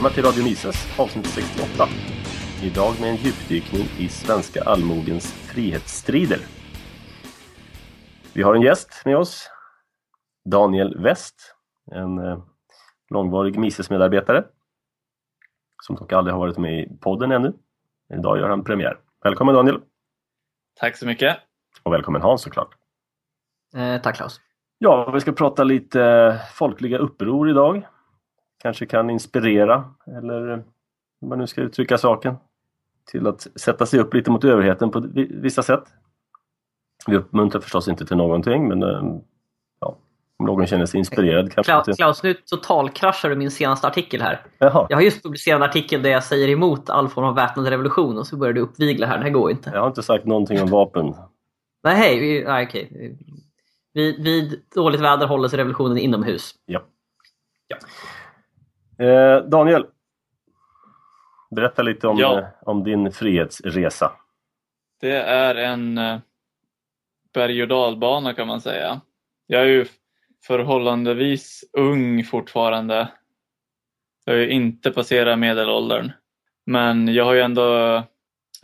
välkomna till Radio Mises avsnitt 68. Idag med en djupdykning i svenska allmogens frihetsstrider. Vi har en gäst med oss, Daniel West, en eh, långvarig Mises-medarbetare som dock aldrig har varit med i podden ännu. Idag gör han premiär. Välkommen Daniel! Tack så mycket! Och välkommen Hans såklart! Eh, tack Claes! Ja, vi ska prata lite eh, folkliga uppror idag kanske kan inspirera eller hur man nu ska uttrycka saken till att sätta sig upp lite mot överheten på vissa sätt. Vi uppmuntrar förstås inte till någonting men eh, ja, om någon känner sig inspirerad kanske Klaus, Klaus nu totalkraschar du min senaste artikel här. Jaha. Jag har just publicerat en artikel där jag säger emot all form av väpnad revolution och så börjar du uppvigla här. Det här går inte. Jag har inte sagt någonting om vapen. Nej, hej. Vi, nej, okej. Vid, vid dåligt väder håller sig revolutionen inomhus. Ja. ja. Eh, Daniel, berätta lite om, ja. eh, om din frihetsresa. Det är en eh, berg och dalbana kan man säga. Jag är ju förhållandevis ung fortfarande. Jag har ju inte passerat medelåldern. Men jag har ju ändå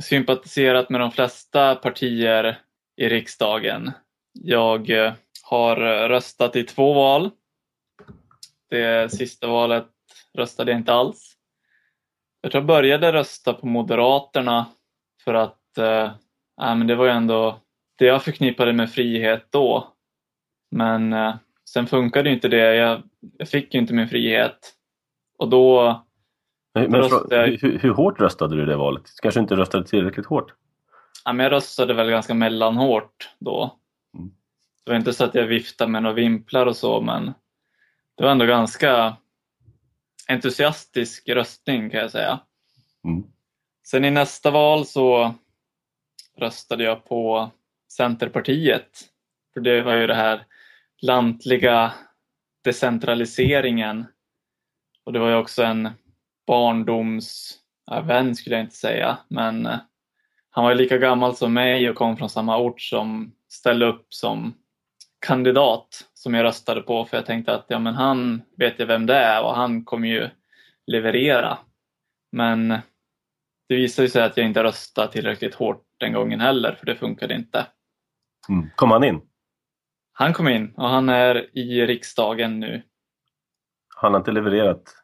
sympatiserat med de flesta partier i riksdagen. Jag eh, har röstat i två val. Det sista valet röstade jag inte alls. Jag tror jag började rösta på Moderaterna för att eh, men det var ju ändå det jag förknippade med frihet då. Men eh, sen funkade inte det. Jag, jag fick ju inte min frihet. Och då men, men jag... hur, hur, hårt röstade du i det valet? Kanske inte röstade tillräckligt hårt? Ja, men jag röstade väl ganska mellanhårt då. Mm. Det var inte så att jag viftade med några vimplar och så, men det var ändå ganska entusiastisk röstning kan jag säga. Mm. Sen i nästa val så röstade jag på Centerpartiet. För det var ju det här lantliga decentraliseringen. Och det var ju också en barndomsvän skulle jag inte säga, men eh, han var ju lika gammal som mig och kom från samma ort som ställde upp som kandidat som jag röstade på för jag tänkte att ja, men han vet jag vem det är och han kommer ju leverera. Men det visade sig att jag inte röstade tillräckligt hårt den gången heller för det funkade inte. Mm. Kom han in? Han kom in och han är i riksdagen nu. Han har inte levererat?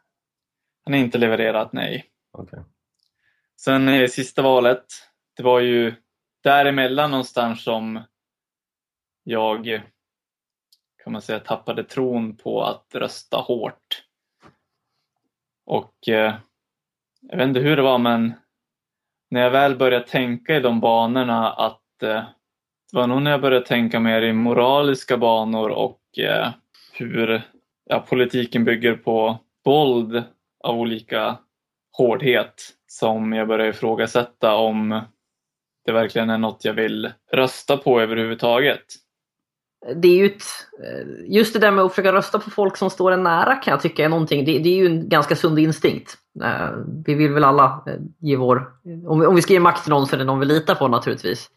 Han har inte levererat, nej. Okay. Sen i sista valet, det var ju däremellan någonstans som jag kan man säga tappade tron på att rösta hårt. Och eh, jag vet inte hur det var men när jag väl började tänka i de banorna att eh, det var nog när jag började tänka mer i moraliska banor och eh, hur ja, politiken bygger på våld av olika hårdhet som jag började ifrågasätta om det verkligen är något jag vill rösta på överhuvudtaget det är ju ett, eh, just det där med att försöka rösta på folk som står en nära kan jag tycka är någonting, det, det är ju en ganska sund instinkt. Eh, vi vill väl alla eh, ge vår, om vi, om vi ska ge makt till någon så är det någon vi litar på naturligtvis.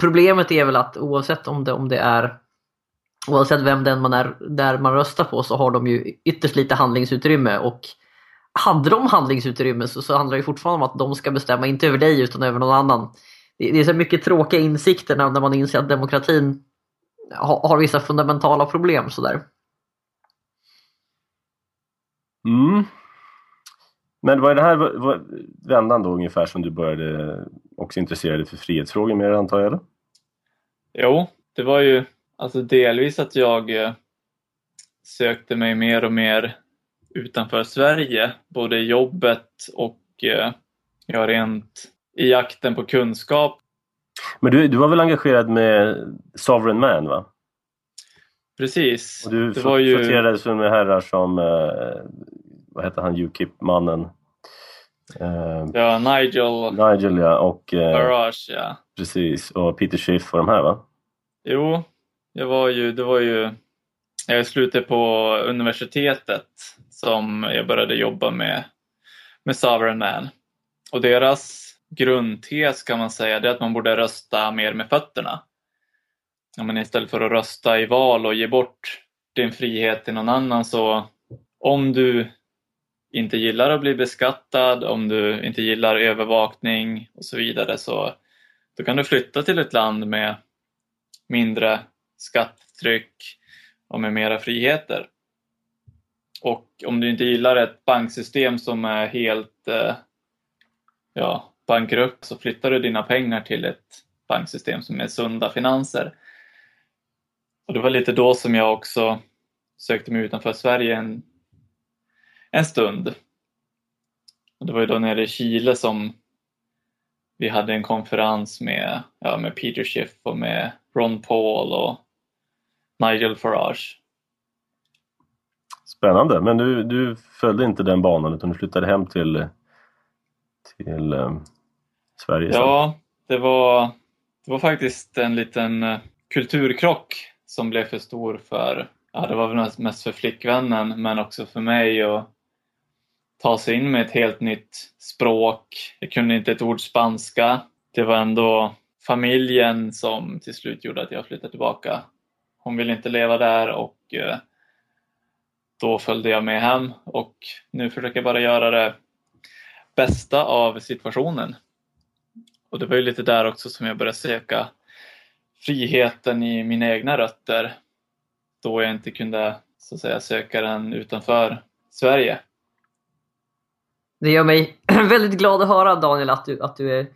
Problemet är väl att oavsett om det, om det är Oavsett vem den man är där man röstar på så har de ju ytterst lite handlingsutrymme och hade de handlingsutrymme så, så handlar det fortfarande om att de ska bestämma, inte över dig utan över någon annan. Det, det är så mycket tråkiga insikter när man inser att demokratin har vissa fundamentala problem sådär. Mm. Men var det här var, vändan då ungefär som du började också intressera dig för frihetsfrågor mer antar jag? Eller? Jo, det var ju alltså delvis att jag eh, sökte mig mer och mer utanför Sverige, både i jobbet och eh, ja, rent i jakten på kunskap men du, du var väl engagerad med Sovereign Man va? Precis. Och du det var ju... med herrar som, eh, vad heter han, Ukip-mannen? Eh, ja, Nigel. Nigel ja, och... Eh, Farage ja. Precis, och Peter Schiff och de här va? Jo, jag var ju, det var ju, jag slutade på universitetet som jag började jobba med, med Sovereign Man. Och deras grundtes kan man säga, det är att man borde rösta mer med fötterna. Ja, men istället för att rösta i val och ge bort din frihet till någon annan så om du inte gillar att bli beskattad, om du inte gillar övervakning och så vidare så då kan du flytta till ett land med mindre skattetryck och med mera friheter. Och om du inte gillar ett banksystem som är helt eh, ja, bankrutt så flyttar du dina pengar till ett banksystem som är sunda finanser. Och det var lite då som jag också sökte mig utanför Sverige en, en stund. Och det var ju då nere i Chile som vi hade en konferens med, ja, med Peter Schiff och med Ron Paul och Nigel Farage. Spännande, men du, du följde inte den banan utan du flyttade hem till, till eh, Sverige? Ja, det var, det var faktiskt en liten uh, kulturkrock som blev för stor för, ja det var väl mest för flickvännen men också för mig att ta sig in med ett helt nytt språk. Jag kunde inte ett ord spanska. Det var ändå familjen som till slut gjorde att jag flyttade tillbaka. Hon ville inte leva där och uh, då följde jag med hem och nu försöker jag bara göra det bästa av situationen. Och det var ju lite där också som jag började söka friheten i mina egna rötter då jag inte kunde så att säga söka den utanför Sverige. Det gör mig väldigt glad att höra Daniel att du, att du är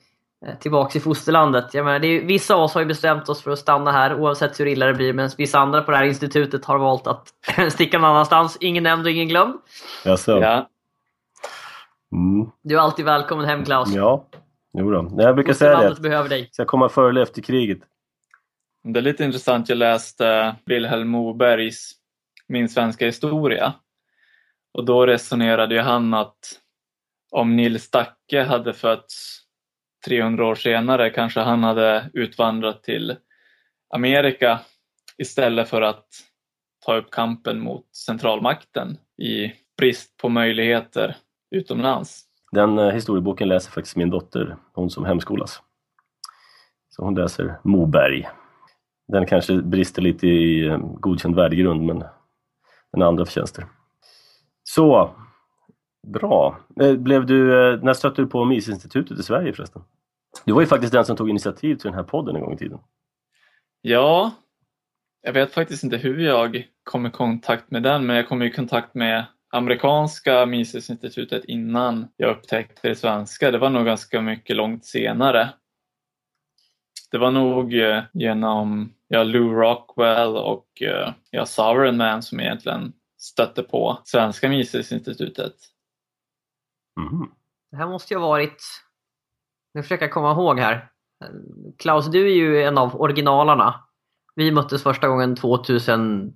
eh, tillbaka i fosterlandet. Jag menar, det är, vissa av oss har ju bestämt oss för att stanna här oavsett hur illa det blir medan vissa andra på det här institutet har valt att sticka någon annanstans. Ingen nämnd och ingen glömd. Jaså? Ja. Mm. Du är alltid välkommen hem Klaus. Ja, jo då. Jag brukar säga det. Behöver dig. Ska komma före eller efter kriget? Det är lite intressant, jag läste Vilhelm Mobergs Min svenska historia. Och då resonerade ju han att om Nils Dacke hade fötts 300 år senare kanske han hade utvandrat till Amerika istället för att ta upp kampen mot centralmakten i brist på möjligheter utomlands. Den eh, historieboken läser faktiskt min dotter, hon som hemskolas. Så hon läser Moberg. Den kanske brister lite i eh, godkänd värdegrund men den har andra förtjänster. Så, bra. Eh, blev du, när stötte du på MIS-institutet i Sverige förresten? Du var ju faktiskt den som tog initiativ till den här podden en gång i tiden. Ja, jag vet faktiskt inte hur jag kom i kontakt med den, men jag kom i kontakt med amerikanska Misesinstitutet innan jag upptäckte det svenska. Det var nog ganska mycket långt senare. Det var nog eh, genom ja, Lou Rockwell och eh, ja, Sovereign Man som egentligen stötte på svenska Misesinstitutet. Mhm. Det här måste ju ha varit... Nu försöker jag komma ihåg här. Klaus, du är ju en av originalarna. Vi möttes första gången 2010?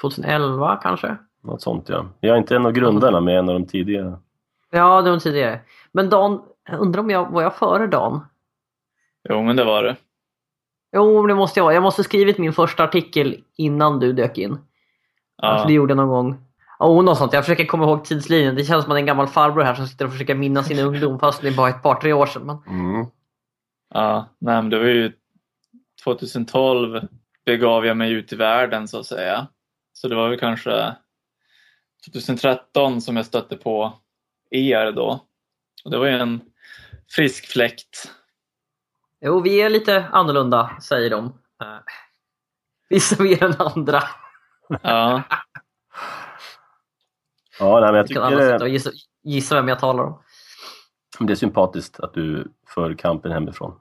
2011 kanske? Något sånt ja. Jag är inte en av grundarna men en av de tidiga. Ja, det var tidigare. Men Dan, jag undrar om jag var jag före Dan? Jo, men det var det. Jo, men det måste jag. Jag måste ha skrivit min första artikel innan du dök in. Ja. För det gjorde jag någon gång. Oh, något sånt. Jag försöker komma ihåg tidslinjen. Det känns som att en gammal farbror här som sitter och försöker minnas sin ungdom fast det är bara ett par, tre år sedan. Men... Mm. Ja, nej, men det var ju 2012 begav jag mig ut i världen så att säga. Så det var väl kanske 2013 som jag stötte på er då. Och det var ju en frisk fläkt. Jo, vi är lite annorlunda, säger de. Vissa mer än andra. Ja, Ja, nej, men jag kan tycker det, och gissa, gissa vem jag talar om. det är sympatiskt att du för kampen hemifrån.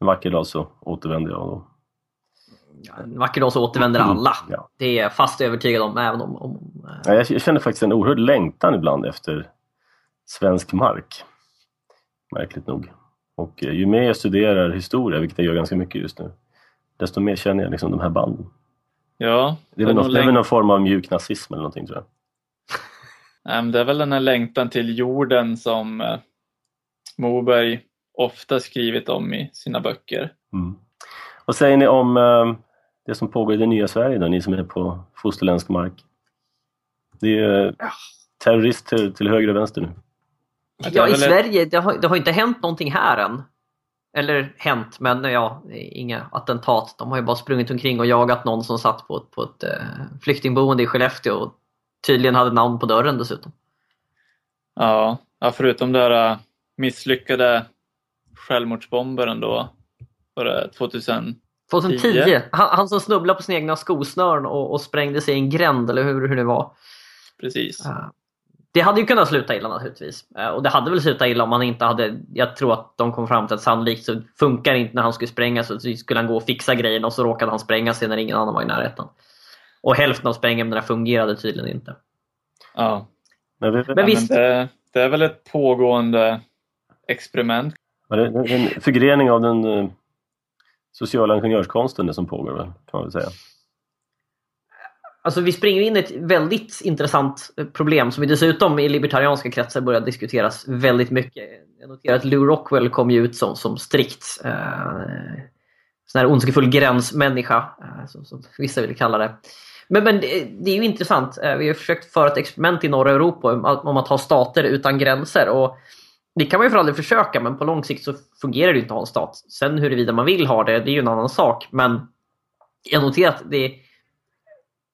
En vacker dag så återvänder jag. Och, En vacker dag så återvänder alla. ja. Det är jag fast övertygad om. Även om, om eh, Ja, jag känner faktiskt en oerhörd längtan ibland efter svensk mark. Märkligt nog. Och eh, ju mer jag studerar historia, vilket jag gör ganska mycket just nu, desto mer känner jag liksom de här banden. ja Det är väl någon, det är väl läng- någon form av mjuk nazism eller någonting tror jag. Det är väl den här längtan till jorden som eh, Moberg ofta skrivit om i sina böcker. Mm. Vad säger ni om det som pågår i det nya Sverige då, ni som är på fosterländsk mark? Det är eh, terrorister till höger och vänster nu. Ja, i Sverige, det har, det har inte hänt någonting här än. Eller hänt, men ja, inga attentat. De har ju bara sprungit omkring och jagat någon som satt på ett, på ett eh, flyktingboende i Skellefteå och tydligen hade namn på dörren dessutom. Ja, ja förutom det där misslyckade självmordsbombaren då, var det 2000? 2010? Han, han, som snubblade på sina egna skosnören och, och sprängde sig i en gränd, eller hur, hur det var. Precis. Det hade ju kunnat sluta illa naturligtvis. Och det hade väl slutat illa om han inte hade... Jag tror att de kom fram till att sannolikt så funkar inte när han skulle spränga så skulle han gå och fixa grejerna och så råkade han spränga sig när ingen annan var i närheten. Och hälften av sprängämnena fungerade tydligen inte. Ja. Men, men visst. Det, det, är väl ett pågående experiment. Det en förgrening av den eh, sociala ingenjörskonsten det som pågår väl, kan man väl säga. Alltså vi springer in i ett väldigt intressant eh, problem som dessutom i libertarianska kretsar börjar diskuteras väldigt mycket. Jag noterar att Lou Rockwell kom ju ut som, som strikt eh, sån här ondskefull gränsmänniska, eh, som, som vissa vill kalla det. Men, men det, det är ju intressant. Eh, vi har försökt föra ett experiment i norra Europa om, om att ha stater utan gränser. Och det kan man ju för aldrig försöka, men på lång sikt så fungerar det inte att ha en stat. Sen huruvida man vill ha det, det är ju en annan sak. Men jag noterar att det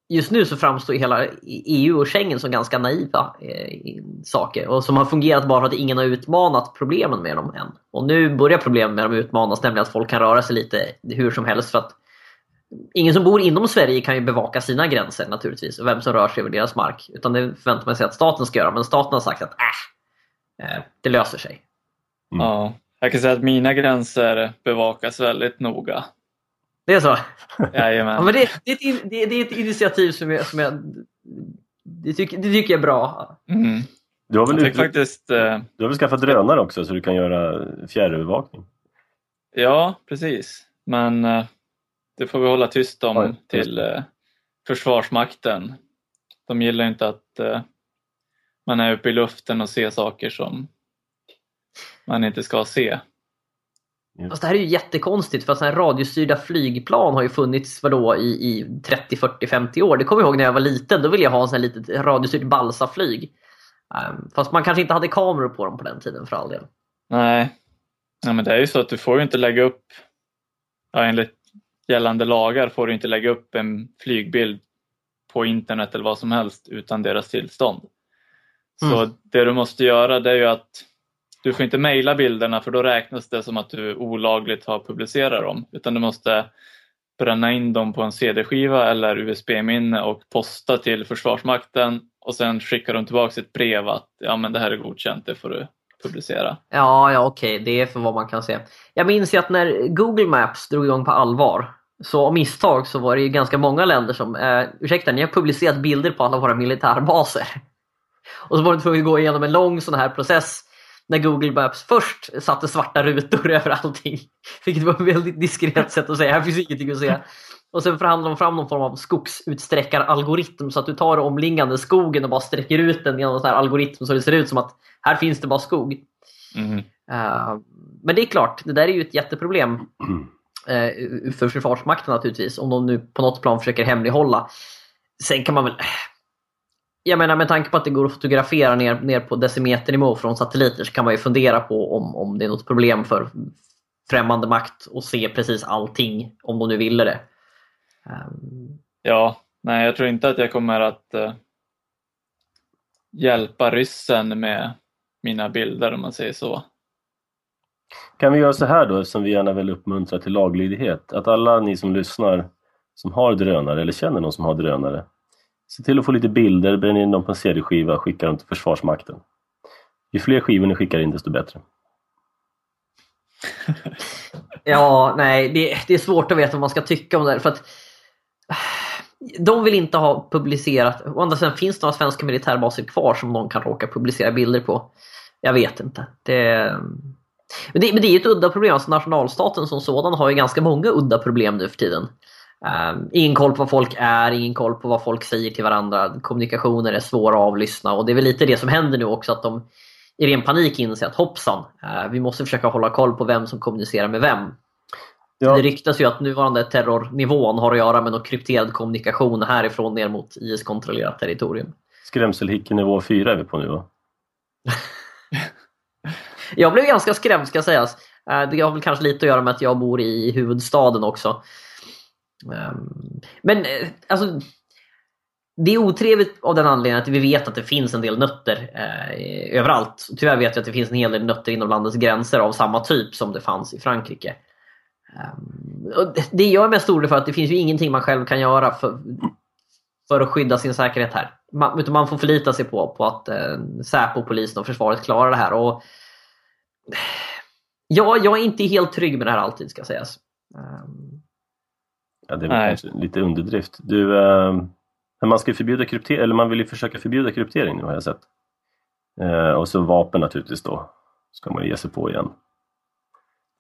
just nu så framstår hela EU och Schengen som ganska naiva eh, saker och som har fungerat bara för att ingen har utmanat problemen med dem än. Och nu börjar problemen med dem utmanas, nämligen att folk kan röra sig lite hur som helst för att ingen som bor inom Sverige kan ju bevaka sina gränser naturligtvis och vem som rör sig över deras mark. Utan det förväntar man sig att staten ska göra, men staten har sagt att äh, det löser sig. Mm. Ja, jag kan säga att mina gränser bevakas väldigt noga. Det är så? Jajamän. Ja, men det, det, är ett, det, är ett initiativ som jag, som jag det, tycker, det tycker jag är bra. Mm. Du, har väl ut, faktiskt, eh, du har väl skaffat drönare också så du kan göra fjärrövervakning? Ja, precis. Men eh, det får vi hålla tyst om Oj, till eh, Försvarsmakten. De gillar inte att eh, man är uppe i luften och ser saker som man inte ska se. Fast det här är ju jättekonstigt för att här radiostyrda flygplan har ju funnits vadå, i, i 30, 40, 50 år. Det kommer jag ihåg när jag var liten. Då ville jag ha en sån här litet radiostyrt balsaflyg. Um, fast man kanske inte hade kameror på dem på den tiden för all del. Nej, ja, men det är ju så att du får ju inte lägga upp, ja, enligt gällande lagar får du inte lägga upp en flygbild på internet eller vad som helst utan deras tillstånd. Så mm. det du måste göra det är ju att du får inte mejla bilderna för då räknas det som att du olagligt har publicerat dem. Utan du måste bränna in dem på en CD-skiva eller USB-minne och posta till Försvarsmakten och sen skickar de tillbaka ett brev att ja, men det här är godkänt, det får du publicera. Ja, ja okej, okay. det är för vad man kan se. Jag minns ju att när Google Maps drog igång på allvar så av misstag så var det ju ganska många länder som, eh, ursäkta, ni har publicerat bilder på alla våra militärbaser. Och så var det tvungen att gå igenom en lång sån här process när Google Maps först satte svarta rutor över allting. Vilket var ett väldigt diskret sätt att säga, här finns ingenting att se. Och sen förhandlade de fram någon form av skogsutsträckaralgoritm så att du tar omliggande skogen och bara sträcker ut den genom en sån här algoritm så det ser ut som att här finns det bara skog. Mm. Uh, men det är klart, det där är ju ett jätteproblem uh, för Försvarsmakten naturligtvis om de nu på något plan försöker hemlighålla. Sen kan man väl jag menar med tanke på att det går att fotografera ner, ner på decimeternivå från satelliter så kan man ju fundera på om, om det är något problem för främmande makt att se precis allting om de nu ville det. Um... Ja, nej jag tror inte att jag kommer att uh, hjälpa ryssen med mina bilder om man säger så. Kan vi göra så här då, som vi gärna vill uppmuntra till laglydighet, att alla ni som lyssnar som har drönare eller känner någon som har drönare Se till att få lite bilder, bränn in dem på en CD-skiva och skicka dem till Försvarsmakten. Ju fler skivor ni skickar in desto bättre. ja, nej, det, det, är svårt att veta vad man ska tycka om det här, för att äh, de vill inte ha publicerat, å andra sidan finns det några svenska militärbaser kvar som någon kan råka publicera bilder på. Jag vet inte. Det, men det, men det är ett udda problem. Alltså nationalstaten som sådan har ju ganska många udda problem nu för tiden. Um, ingen koll på vad folk är, ingen koll på vad folk säger till varandra. Kommunikationer är svåra att avlyssna och det är väl lite det som händer nu också att de i ren panik inser att hoppsan, uh, vi måste försöka hålla koll på vem som kommunicerar med vem. Ja. Det ryktas ju att nuvarande terrornivån har att göra med någon krypterad kommunikation härifrån ner mot IS-kontrollerat territorium. Skrämselhicken nivå 4 är vi på nu va? jag blev ganska skrämd ska sägas. Uh, det har väl kanske lite att göra med att jag bor i huvudstaden också. Ehm, men eh, alltså, det är otrevligt av den anledningen att vi vet att det finns en del nötter eh, överallt. Tyvärr vet vi att det finns en hel del nötter inom landets gränser av samma typ som det fanns i Frankrike. Um, det gör jag mest orolig för att det finns ju ingenting man själv kan göra för, för att skydda sin säkerhet här. Man, utan man får förlita sig på, på att eh, Säpo, polisen och försvaret klarar det här. Och, eh, ja, jag är inte helt trygg med det här alltid ska sägas. Um, ja, det är väl kanske lite underdrift. Du, eh, man ska förbjuda kryptering, eller man vill ju försöka förbjuda kryptering nu har jag sett. Eh, och så vapen naturligtvis då, ska man ge sig på igen.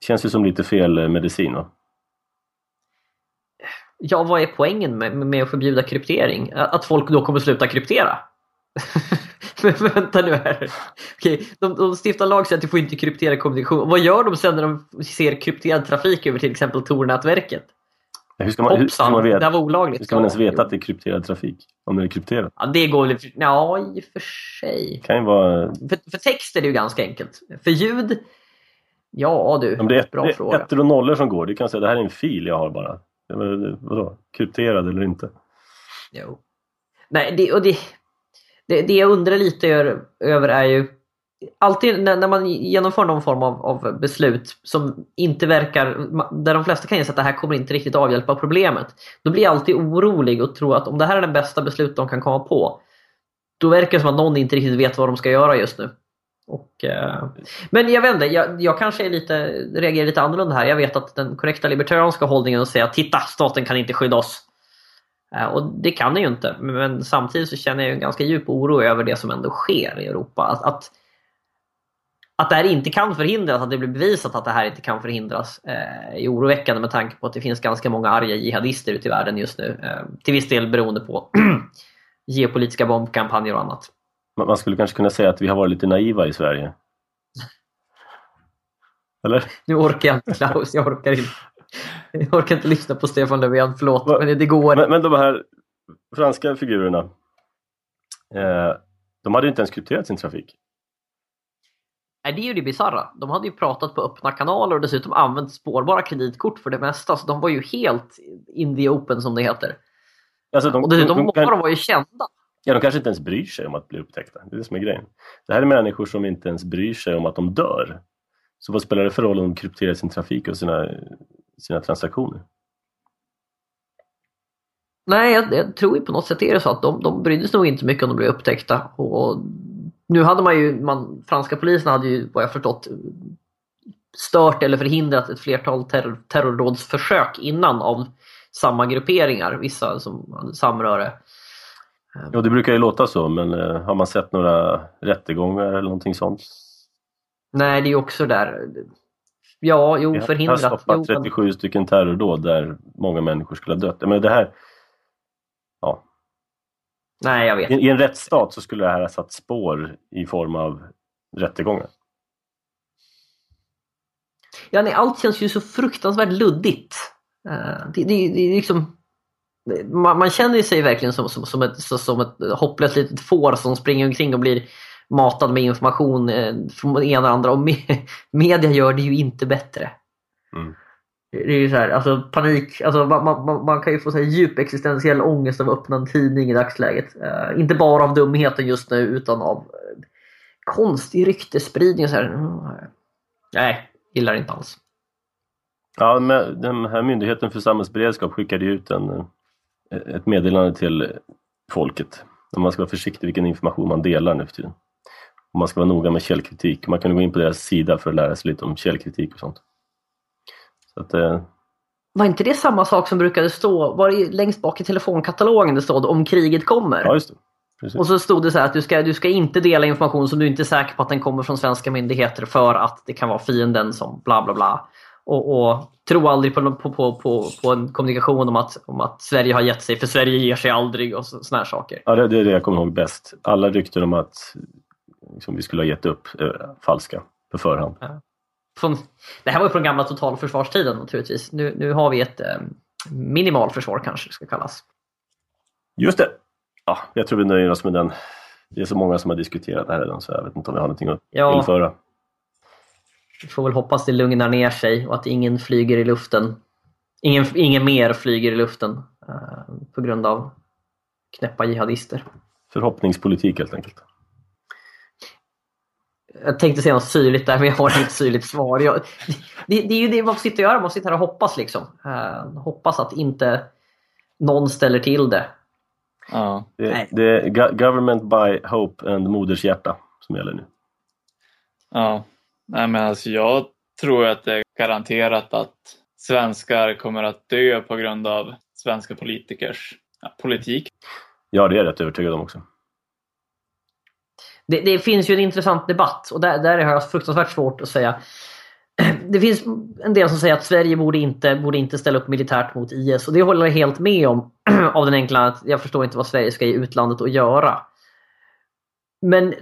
Det känns ju som lite fel eh, medicin va? Ja, vad är poängen med, med att förbjuda kryptering? Att folk då kommer sluta kryptera? Men vänta nu här. Okej, de, de stiftar lag så att du får inte kryptera kommunikation. Vad gör de sen när de ser krypterad trafik över till exempel Tor-nätverket? Hur ska man, hur ska man veta, det var olagligt. Hur ska man ens veta att det är krypterad trafik? Om det är krypterat? Ja, det går väl... Ja, i och för sig. Kan ju vara... För, för text är det ju ganska enkelt. För ljud... Ja du, Om det är ett, bra fråga. ettor och nollor som går, du kan säga det här är en fil jag har bara. Vadå? Krypterad eller inte? Jo. Nej, det, och det, det, det jag undrar lite över är ju alltid när, när, man genomför någon form av, av, beslut som inte verkar, där de flesta kan inse att det här kommer inte riktigt avhjälpa problemet. Då blir jag alltid orolig och tror att om det här är det bästa beslut de kan komma på, då verkar det som att någon inte riktigt vet vad de ska göra just nu. Och, eh, men jag vet inte, jag, jag kanske är lite, reagerar lite annorlunda här. Jag vet att den korrekta libertarianska hållningen är att säga titta, staten kan inte skydda oss. Eh, och det kan den ju inte, men samtidigt så känner jag en ganska djup oro över det som ändå sker i Europa. Att, att att det här inte kan förhindras, att det blir bevisat att det här inte kan förhindras eh, är oroväckande med tanke på att det finns ganska många arga jihadister ute i världen just nu. Eh, till viss del beroende på geopolitiska bombkampanjer och annat. Man skulle kanske kunna säga att vi har varit lite naiva i Sverige. Eller? Nu orkar jag inte Klaus, jag orkar inte. Jag orkar inte lyssna på Stefan Löfven, förlåt. Va? Men det går. Men, men de här franska figurerna, eh, de hade inte ens krypterat sin trafik. Nej, det är ju det bisarra. De hade ju pratat på öppna kanaler och dessutom använt spårbara kreditkort för det mesta. Så de var ju helt in the open som det heter. Alltså de, och dessutom, många av dem var ju kända. Ja, de kanske inte ens bryr sig om att bli upptäckta. Det är det som är grejen. Det här är människor som inte ens bryr sig om att de dör. Så vad spelar det för roll om de krypterar sin trafik och sina, sina transaktioner? Nej, jag, jag tror ju på något sätt är det så att de, de brydde sig nog inte mycket om de blev upptäckta. Och nu hade man ju, man, franska polisen hade ju vad jag förstått stört eller förhindrat ett flertal terror, terrorrådsförsök innan av samma grupperingar, vissa som hade samröre. Ja, det brukar ju låta så, men eh, har man sett några rättegångar eller någonting sånt? Nej, det är också där. Ja, jo, förhindrat. Vi har stoppat 37 stycken terrordåd där många människor skulle ha dött. Men det här, Nej, jag vet. I, I en rättsstat så skulle det här ha satt spår i form av rättegångar. Ja, nej, allt känns ju så fruktansvärt luddigt. Uh, det, det, det, är liksom, man, man, känner sig verkligen som, som, som, ett, som ett hopplöst litet får som springer omkring och blir matad med information eh, från det ena och andra. Och me, media gör det ju inte bättre. Mm. Det är ju så här, alltså panik, alltså man, man, man kan ju få så här djup existentiell ångest av att öppna en tidning i dagsläget. Uh, inte bara av dumheten just nu utan av uh, konstig ryktesspridning. Så här. Mm, nej, gillar inte alls. Ja, men den här Myndigheten för samhällsberedskap skickade ut en, eh, ett meddelande till folket. Man ska vara försiktig vilken information man delar nu för tiden. Och man ska vara noga med källkritik. Man kan gå in på deras sida för att lära sig lite om källkritik och sånt. Så att, eh... Var inte det samma sak som brukade stå, var det längst bak i telefonkatalogen det stod om kriget kommer? Ja, just det. Precis. Och så stod det så att du ska, du ska inte dela information som du inte är säker på att den kommer från svenska myndigheter för att det kan vara fienden som bla bla bla. Och, och tro aldrig på, på, på, på, en kommunikation om att, om att Sverige har gett sig, för Sverige ger sig aldrig och såna här saker. Ja, det, det är det jag kommer ihåg bäst. Alla rykten om att liksom, vi skulle ha gett upp är falska på förhand. Ja från, det här var ju från gamla totalförsvarstiden naturligtvis. Nu, nu har vi ett eh, minimalförsvar kanske det ska kallas. Just det! Ja, jag tror vi nöjer oss med den. Det är så många som har diskuterat det här redan så jag vet inte om vi har någonting att ja, införa. Vi får väl hoppas det lugnar ner sig och att ingen flyger i luften. Ingen, ingen mer flyger i luften uh, på grund av knäppa jihadister. Förhoppningspolitik helt enkelt. Jag tänkte säga något syrligt där, men jag har inget syrligt svar. Jag, det, det, är ju det man får sitta och göra, man sitter här och hoppas liksom. Uh, hoppas att inte någon ställer till det. Ja. Det, det är government by hope and moders hjärta som gäller nu. Ja, Nej, men alltså jag tror att det är garanterat att svenskar kommer att dö på grund av svenska politikers ja, politik. Ja, det är jag rätt övertygad om också. Det, det, finns ju en intressant debatt och där, där har jag fruktansvärt svårt att säga. Det finns en del som säger att Sverige borde inte, borde inte ställa upp militärt mot IS och det håller jag helt med om. Av den enkla att jag förstår inte vad Sverige ska i utlandet att göra. Men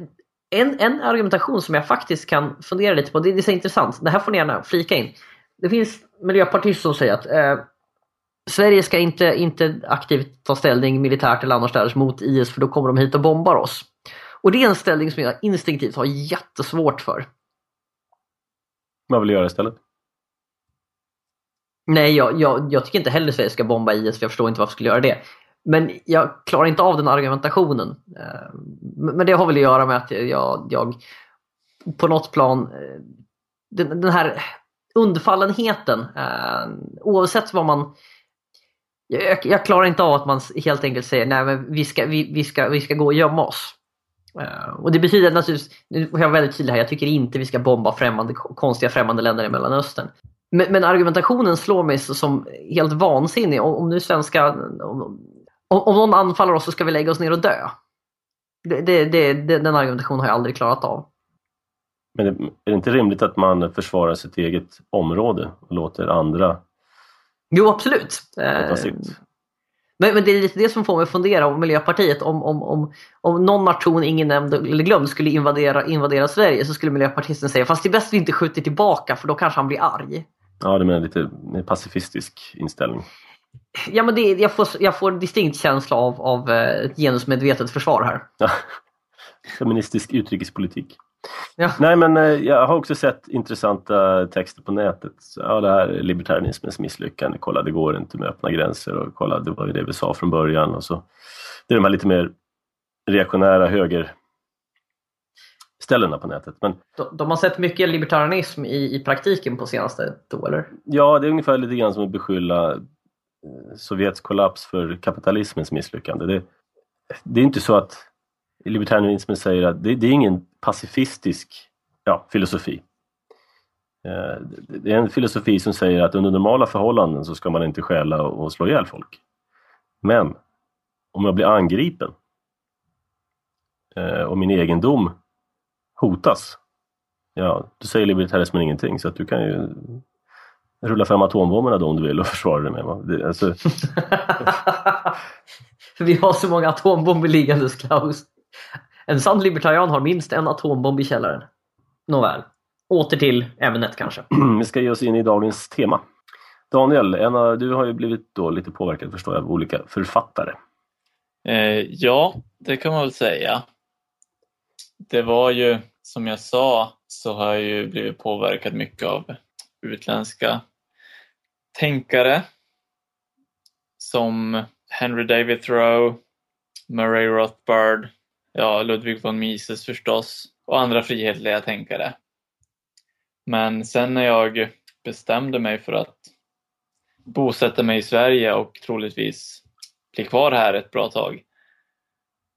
en, en argumentation som jag faktiskt kan fundera lite på, det, det är så intressant, det här får ni gärna flika in. Det finns miljöpartister som säger att eh, Sverige ska inte, inte aktivt ta ställning militärt eller annorstädes mot IS för då kommer de hit och bombar oss. Och det är en ställning som jag instinktivt har jättesvårt för. Vad vill du göra istället? Nej, jag, jag, jag tycker inte heller Sverige ska bomba IS för jag förstår inte varför jag skulle göra det. Men jag klarar inte av den argumentationen. Eh, men det har väl att göra med att jag, jag på något plan, eh, den, den här undfallenheten, eh, oavsett vad man jag, jag, klarar inte av att man helt enkelt säger nej men vi ska, vi, vi ska, vi ska gå och gömma oss. Och det betyder naturligtvis, nu är jag väldigt tydlig här, jag tycker inte vi ska bomba främmande, konstiga främmande länder i Mellanöstern. Men, men argumentationen slår mig som helt vansinnig. Om, om nu svenska, om, om någon anfaller oss så ska vi lägga oss ner och dö. Det, det, det, den argumentationen har jag aldrig klarat av. Men är det inte rimligt att man försvarar sitt eget område och låter andra Jo, absolut. Eh, men, men, det är lite det som får mig att fundera om Miljöpartiet. Om, om, om, om någon nation ingen nämnd eller glömd skulle invadera, invadera Sverige så skulle miljöpartisten säga fast det är bäst vi inte skjuter tillbaka för då kanske han blir arg. Ja, det menar lite pacifistisk inställning. Ja, men det, jag, får, jag får distinkt känsla av, av ett eh, genusmedvetet försvar här. Ja. Feministisk utrikespolitik. Ja. Nej men eh, jag har också sett intressanta texter på nätet. Ja, det här är libertarianismens misslyckande. Kolla, det går inte med öppna gränser och kolla, det var ju det vi sa från början. Och så. Det är de här lite mer reaktionära höger ställena på nätet. Men, de, de har sett mycket libertarianism i, i praktiken på senaste då, eller? Ja, det är ungefär lite grann som att beskylla Sovjets kollaps för kapitalismens misslyckande. Det, det är inte så att libertarianismen säger att det, det är ingen pacifistisk ja, filosofi. Eh, det är en filosofi som säger att under normala förhållanden så ska man inte stjäla och slå ihjäl folk. Men om jag blir angripen eh, och min egendom hotas, ja, då säger libertarismen ingenting. Så att du kan ju rulla fram atombomberna då om du vill och försvara dig med. Det, alltså... Vi har så många atombomber liggandes Klaus. En sann libertarian har minst en atombomb i källaren. Nåväl, åter till ämnet kanske. vi ska ge oss in i dagens tema. Daniel, en av, du har ju blivit då lite påverkad förstår jag av olika författare. Eh, ja, det kan man väl säga. Det var ju, som jag sa, så har jag ju blivit påverkad mycket av utländska tänkare som Henry David Thoreau, Murray Rothbard, ja, Ludwig von Mises förstås och andra frihetliga tänkare. Men sen när jag bestämde mig för att bosätta mig i Sverige och troligtvis bli kvar här ett bra tag.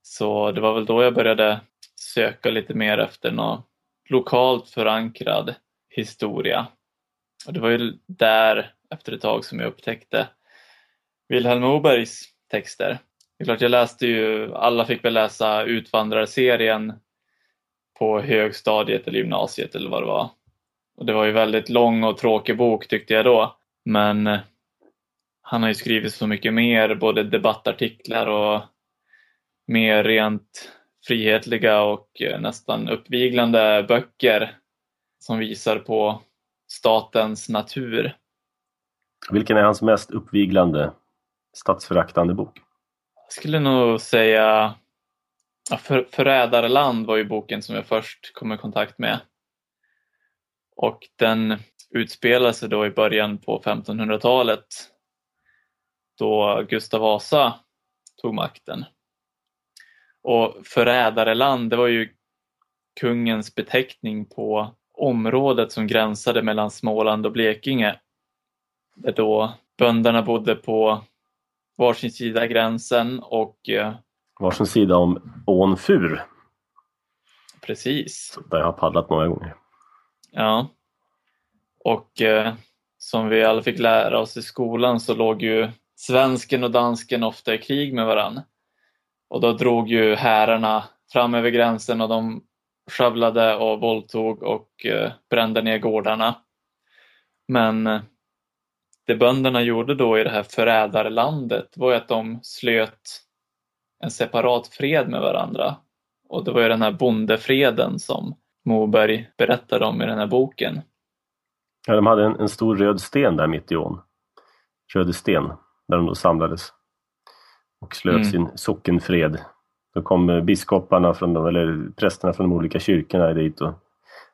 Så det var väl då jag började söka lite mer efter någon lokalt förankrad historia. Och det var ju där efter ett tag som jag upptäckte Vilhelm Mobergs texter. Det är klart, jag läste ju, alla fick väl läsa Utvandrarserien på högstadiet eller gymnasiet eller vad det var. Och det var ju väldigt lång och tråkig bok tyckte jag då. Men eh, han har ju skrivit så mycket mer, både debattartiklar och mer rent frihetliga och eh, nästan uppviglande böcker som visar på statens natur. Vilken är hans mest uppviglande statsföraktande bok? Jag skulle nog säga ja, för, Förrädarland var ju boken som jag först kom i kontakt med. Och den utspelar sig då i början på 1500-talet då Gustav Vasa tog makten. Och förrädareland, det var ju kungens beteckning på området som gränsade mellan Småland och Blekinge. Där då bönderna bodde på varsin sida gränsen och eh, Varsin sida om ån Fur, precis, där jag har paddlat många gånger. ja. Och eh, som vi alla fick lära oss i skolan så låg ju svensken och dansken ofta i krig med varann. Och då drog ju härarna fram över gränsen och de skövlade och våldtog och eh, brände ner gårdarna. Men eh, det bönderna gjorde då i det här förrädarlandet var ju att de slöt en separat fred med varandra. Och det var ju den här bondefreden som Moberg berättade om i den här boken. Ja, de hade en, en stor röd sten där mitt i ån. Röde sten, där de då samlades och slöt Mm. sin sockenfred. Då kom biskoparna, från de, eller prästerna från de olika kyrkorna dit och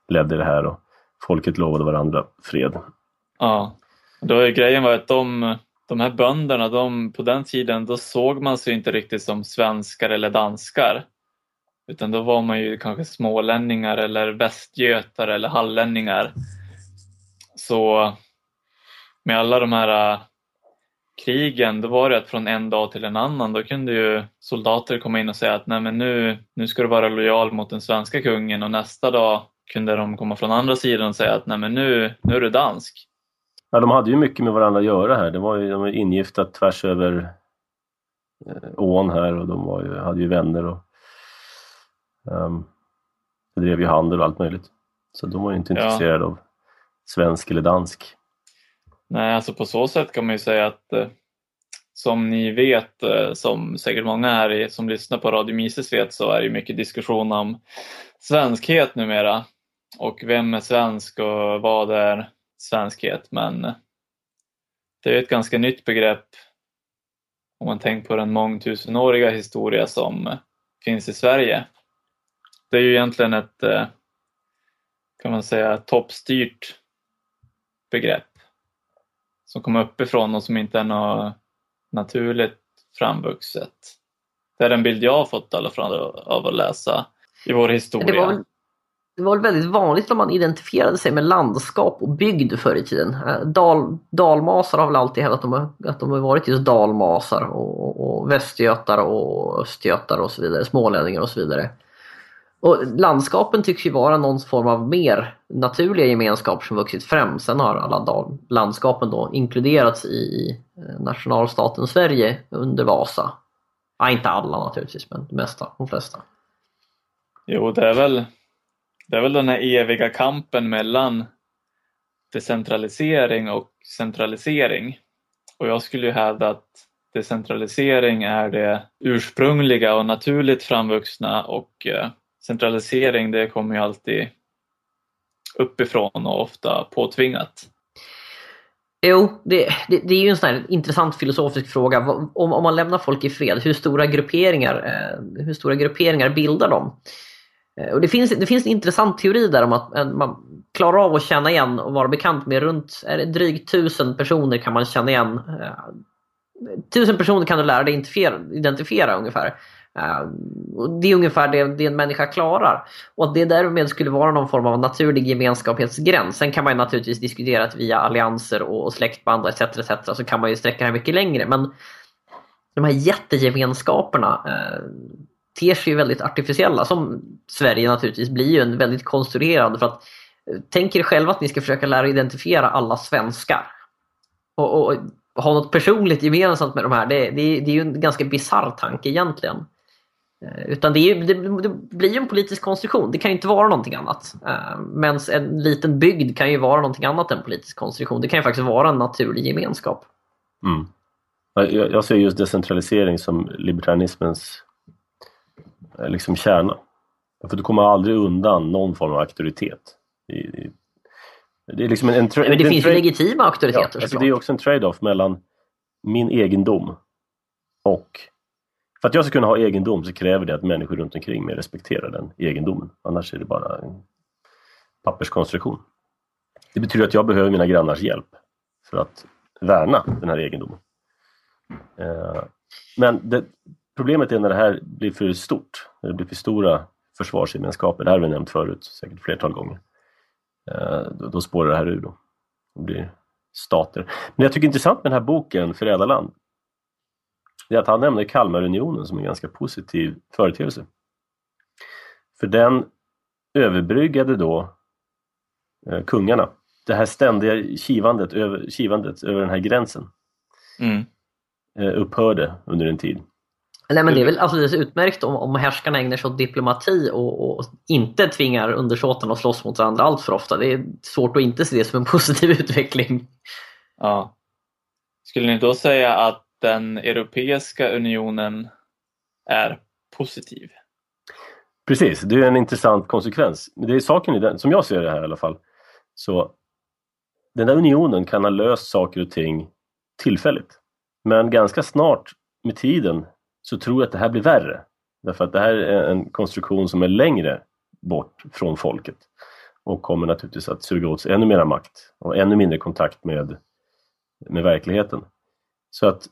ledde det här och folket lovade varandra fred. Ja, då är grejen var att de, de här bönderna, de, på den tiden, då såg man sig inte riktigt som svenskar eller danskar. Utan då var man ju kanske smålänningar eller västgötar eller hallänningar. Så med alla de här äh, krigen, då var det att från en dag till en annan, då kunde ju soldater komma in och säga att nej men nu, nu ska du vara lojal mot den svenska kungen och nästa dag kunde de komma från andra sidan och säga att nej men nu, nu är du dansk. Ja, de hade ju mycket med varandra att göra här. Det var ju, de var ingifta tvärs över eh, ån här och de var ju, hade ju vänner och um, drev ju handel och allt möjligt. Så de var ju inte Ja. intresserade av svensk eller dansk. Nej, alltså på så sätt kan man ju säga att eh, som ni vet, eh, som säkert många här i, som lyssnar på Radio Mises vet, så är det mycket diskussion om svenskhet numera. Och vem är svensk och vad är svenskhet? Men det är ett ganska nytt begrepp om man tänker på den mångtusenåriga historia som finns i Sverige. Det är ju egentligen ett, eh, kan man säga, toppstyrt begrepp som kommer uppifrån och som inte är något naturligt framvuxet. Det är den bild jag har fått i alla fall av att läsa i vår historia. Det var, det var väldigt vanligt om man identifierade sig med landskap och bygd förr i tiden. Eh, dal, dalmasar har väl alltid hävdat att de, har- att de har varit just dalmasar och, och, västgötar och östgötar och så vidare, smålänningar och så vidare. Och landskapen tycks ju vara någon form av mer naturliga gemenskaper som vuxit fram. Sen har alla dal, landskapen då inkluderats i eh, nationalstaten Sverige under Vasa. Ja, inte alla naturligtvis, men de, mesta, de flesta. Jo, det är väl, det är väl den här eviga kampen mellan decentralisering och centralisering. Och jag skulle ju hävda att decentralisering är det ursprungliga och naturligt framvuxna och eh, centralisering det kommer ju alltid uppifrån och ofta påtvingat. Jo, det, det, det är ju en sån här intressant filosofisk fråga. Om, om man lämnar folk i fred, hur stora grupperingar, eh, hur stora grupperingar bildar de? Eh, och det, finns, det finns en intressant teori där om att eh, man klarar av att känna igen och vara bekant med runt är det drygt tusen personer kan man känna igen. Eh, tusen personer kan du lära dig identifiera, identifiera ungefär. Och det är ungefär det, det en människa klarar. Och att det därmed skulle vara någon form av naturlig gemenskapsgräns. Sen kan man ju naturligtvis diskutera att via allianser och släktband etc, etc så kan man ju sträcka det mycket längre. Men de här jättegemenskaperna eh, ter sig ju väldigt artificiella. Som Sverige naturligtvis blir ju en väldigt konstruerad. För att, eh, tänk er själva att ni ska försöka lära identifiera alla svenskar. Och, och ha något personligt gemensamt med de här. Det, det, det är ju en ganska bisarr tanke egentligen. Eh, utan det, är det, det blir ju en politisk konstruktion. Det kan ju inte vara någonting annat. Eh, Men en liten bygd kan ju vara någonting annat än politisk konstruktion. Det kan ju faktiskt vara en naturlig gemenskap. Mm. Jag, jag ser just decentralisering som libertarianismens liksom kärna. För du kommer aldrig undan någon form av auktoritet. Det är liksom en, en, Men det en finns ju legitima Ja, auktoriteter alltså såklart. det är också en trade-off mellan min egendom och... För att jag ska kunna ha egendom så kräver det att människor runt omkring mig respekterar den egendomen. Annars är det bara en papperskonstruktion. Det betyder att jag behöver mina grannars hjälp för att värna den här egendomen. Eh, Men det, problemet är när det här blir för stort, när det blir för stora försvarsgemenskaper, det här har vi nämnt förut, säkert flertal gånger. Eh, då, då spårar det här ur då. Det blir stater. Men jag tycker det är intressant med den här boken, Förrädarland, det är att han nämner Kalmarunionen som en ganska positiv företeelse. För den överbryggade då eh, kungarna. Det här ständiga kivandet över, kivandet över den här gränsen Mm. eh, upphörde under en tid. Nej, men det är väl alldeles utmärkt om, om härskarna ägnar sig åt diplomati och, och inte tvingar undersåtarna att slåss mot varandra allt för ofta. Det är svårt att inte se det som en positiv utveckling. Ja. Skulle ni då säga att den Europeiska unionen är positiv? Precis, det är en intressant konsekvens. Det är saken i den, som jag ser det här i alla fall. Så den där unionen kan ha löst saker och ting tillfälligt. Men ganska snart med tiden så tror jag att det här blir värre. Därför att det här är en konstruktion som är längre bort från folket och kommer naturligtvis att suga åt sig ännu mera makt och ännu mindre kontakt med, med verkligheten. Så att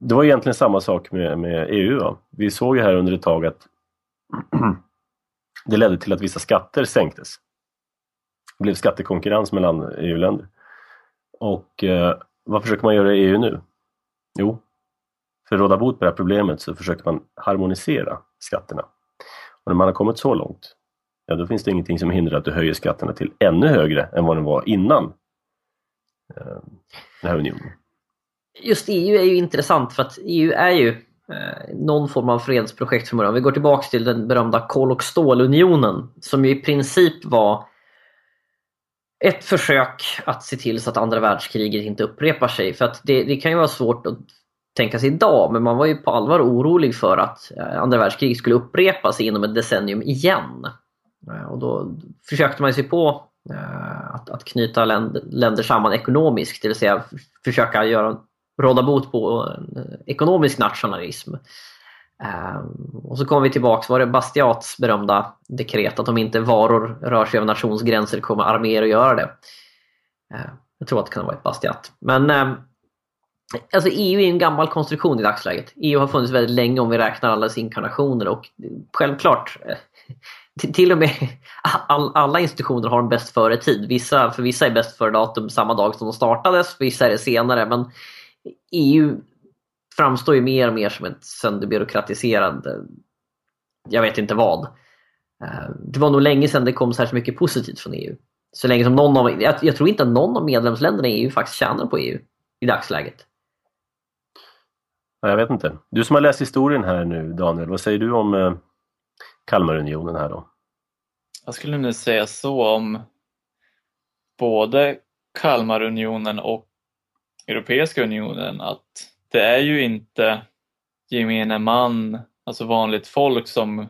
det var egentligen samma sak med, med EU. Va? Vi såg ju här under ett tag att det ledde till att vissa skatter sänktes. Det blev skattekonkurrens mellan EU-länder. Och eh, vad försöker man göra i EU nu? Jo, för att råda bot på det här problemet så försöker man harmonisera skatterna. Och när man har kommit så långt, ja då finns det ingenting som hindrar att du höjer skatterna till ännu högre än vad den var innan eh, den här unionen. Just EU är ju intressant för att EU är ju eh, någon form av fredsprojekt från början. Vi går tillbaks till den berömda kol och stålunionen som ju i princip var ett försök att se till så att andra världskriget inte upprepar sig. För att det, det kan ju vara svårt att tänka sig idag, men man var ju på allvar orolig för att eh, andra världskriget skulle upprepa sig inom ett decennium igen. Eh, och då försökte man sig på eh, att, att knyta länder, länder samman ekonomiskt, det vill säga försöka göra, råda bot på ekonomisk nationalism. Och så kommer vi tillbaks, var det Bastiats berömda dekret att om inte varor rör sig över nationsgränser kommer arméer att göra det. Jag tror att det kan ha varit Bastiat. Men alltså EU är en gammal konstruktion i dagsläget. EU har funnits väldigt länge om vi räknar alla dess inkarnationer och självklart eh, till- och med all, alla institutioner har en bäst före tid. Vissa, för vissa är bäst före datum samma dag som de startades, för vissa är det senare. Men EU framstår ju mer och mer som ett sönderbyråkratiserat, eh, jag vet inte vad. Eh, det var nog länge sedan det kom så här så mycket positivt från EU. Så länge som någon av, jag, jag tror inte att någon av medlemsländerna i EU faktiskt tjänar på EU i dagsläget. Ja, jag vet inte. Du som har läst historien här nu Daniel, vad säger du om eh, Kalmarunionen här då? Jag skulle nu säga så om både Kalmarunionen och Europeiska unionen att det är ju inte gemene man, alltså vanligt folk som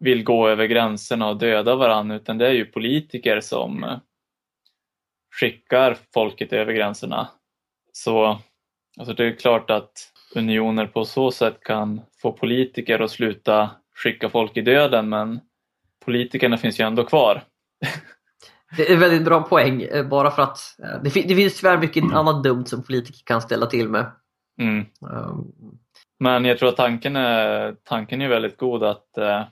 vill gå över gränserna och döda varandra utan det är ju politiker som skickar folket över gränserna. Så alltså det är klart att unioner på så sätt kan få politiker att sluta skicka folk i döden men politikerna finns ju ändå kvar. Det är en väldigt bra poäng, eh, bara för att eh, det, det finns tyvärr mycket annat dumt som politiker kan ställa till med. Mm. Um, Men jag tror att tanken är, tanken är väldigt god att eh,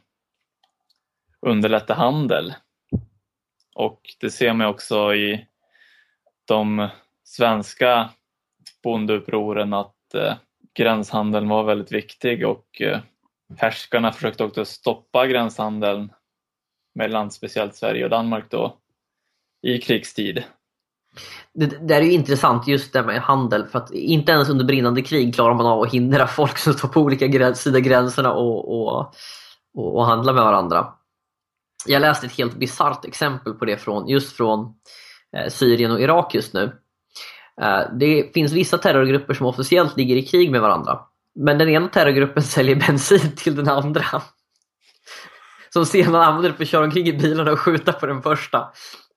underlätta handel. Och det ser man också i de svenska bondeupproren att eh, gränshandeln var väldigt viktig och eh, härskarna försökte också stoppa gränshandeln mellan speciellt Sverige och Danmark då i krigstid. Det, det är ju intressant just det med handel för att inte ens under brinnande krig klarar man av att hindra folk som står på olika gräns, sidor gränserna och, och, och, och handla med varandra. Jag läste ett helt bisarrt exempel på det från, just från eh, Syrien och Irak just nu. Eh, det finns vissa terrorgrupper som officiellt ligger i krig med varandra. Men den ena terrorgruppen säljer bensin till den andra. Som sedan använder för att köra omkring i bilarna och skjuta på den första.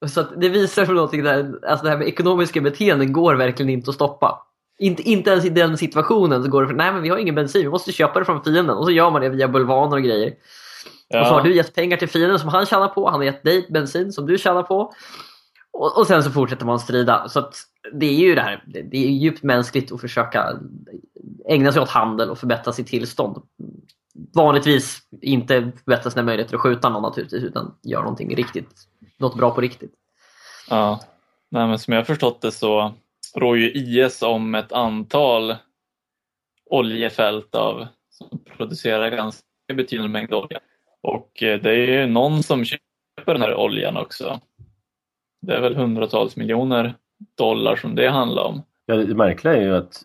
Så det visar på någonting där, alltså det här med ekonomiska beteenden går verkligen inte att stoppa. Inte, inte ens i den situationen så går det för nej men vi har ingen bensin, vi måste köpa det från fienden. Och så gör man det via bulvaner och grejer. Och så har du gett pengar till fienden som han tjänar på, han har gett dig bensin som du tjänar på. Och, och sen så fortsätter man strida. Så att det är ju det här, det är djupt mänskligt att försöka ägna sig åt handel och förbättra sitt tillstånd. Vanligtvis inte förbättra sina möjligheter att skjuta någon naturligtvis utan göra någonting riktigt, något bra på riktigt. Ja, Nej, men som jag har förstått det så rår ju IS om ett antal oljefält av, som producerar ganska betydande mängd olja. Och eh, det är ju någon som köper den här oljan också. Det är väl hundratals miljoner dollar som det handlar om. Ja, det märkliga är ju att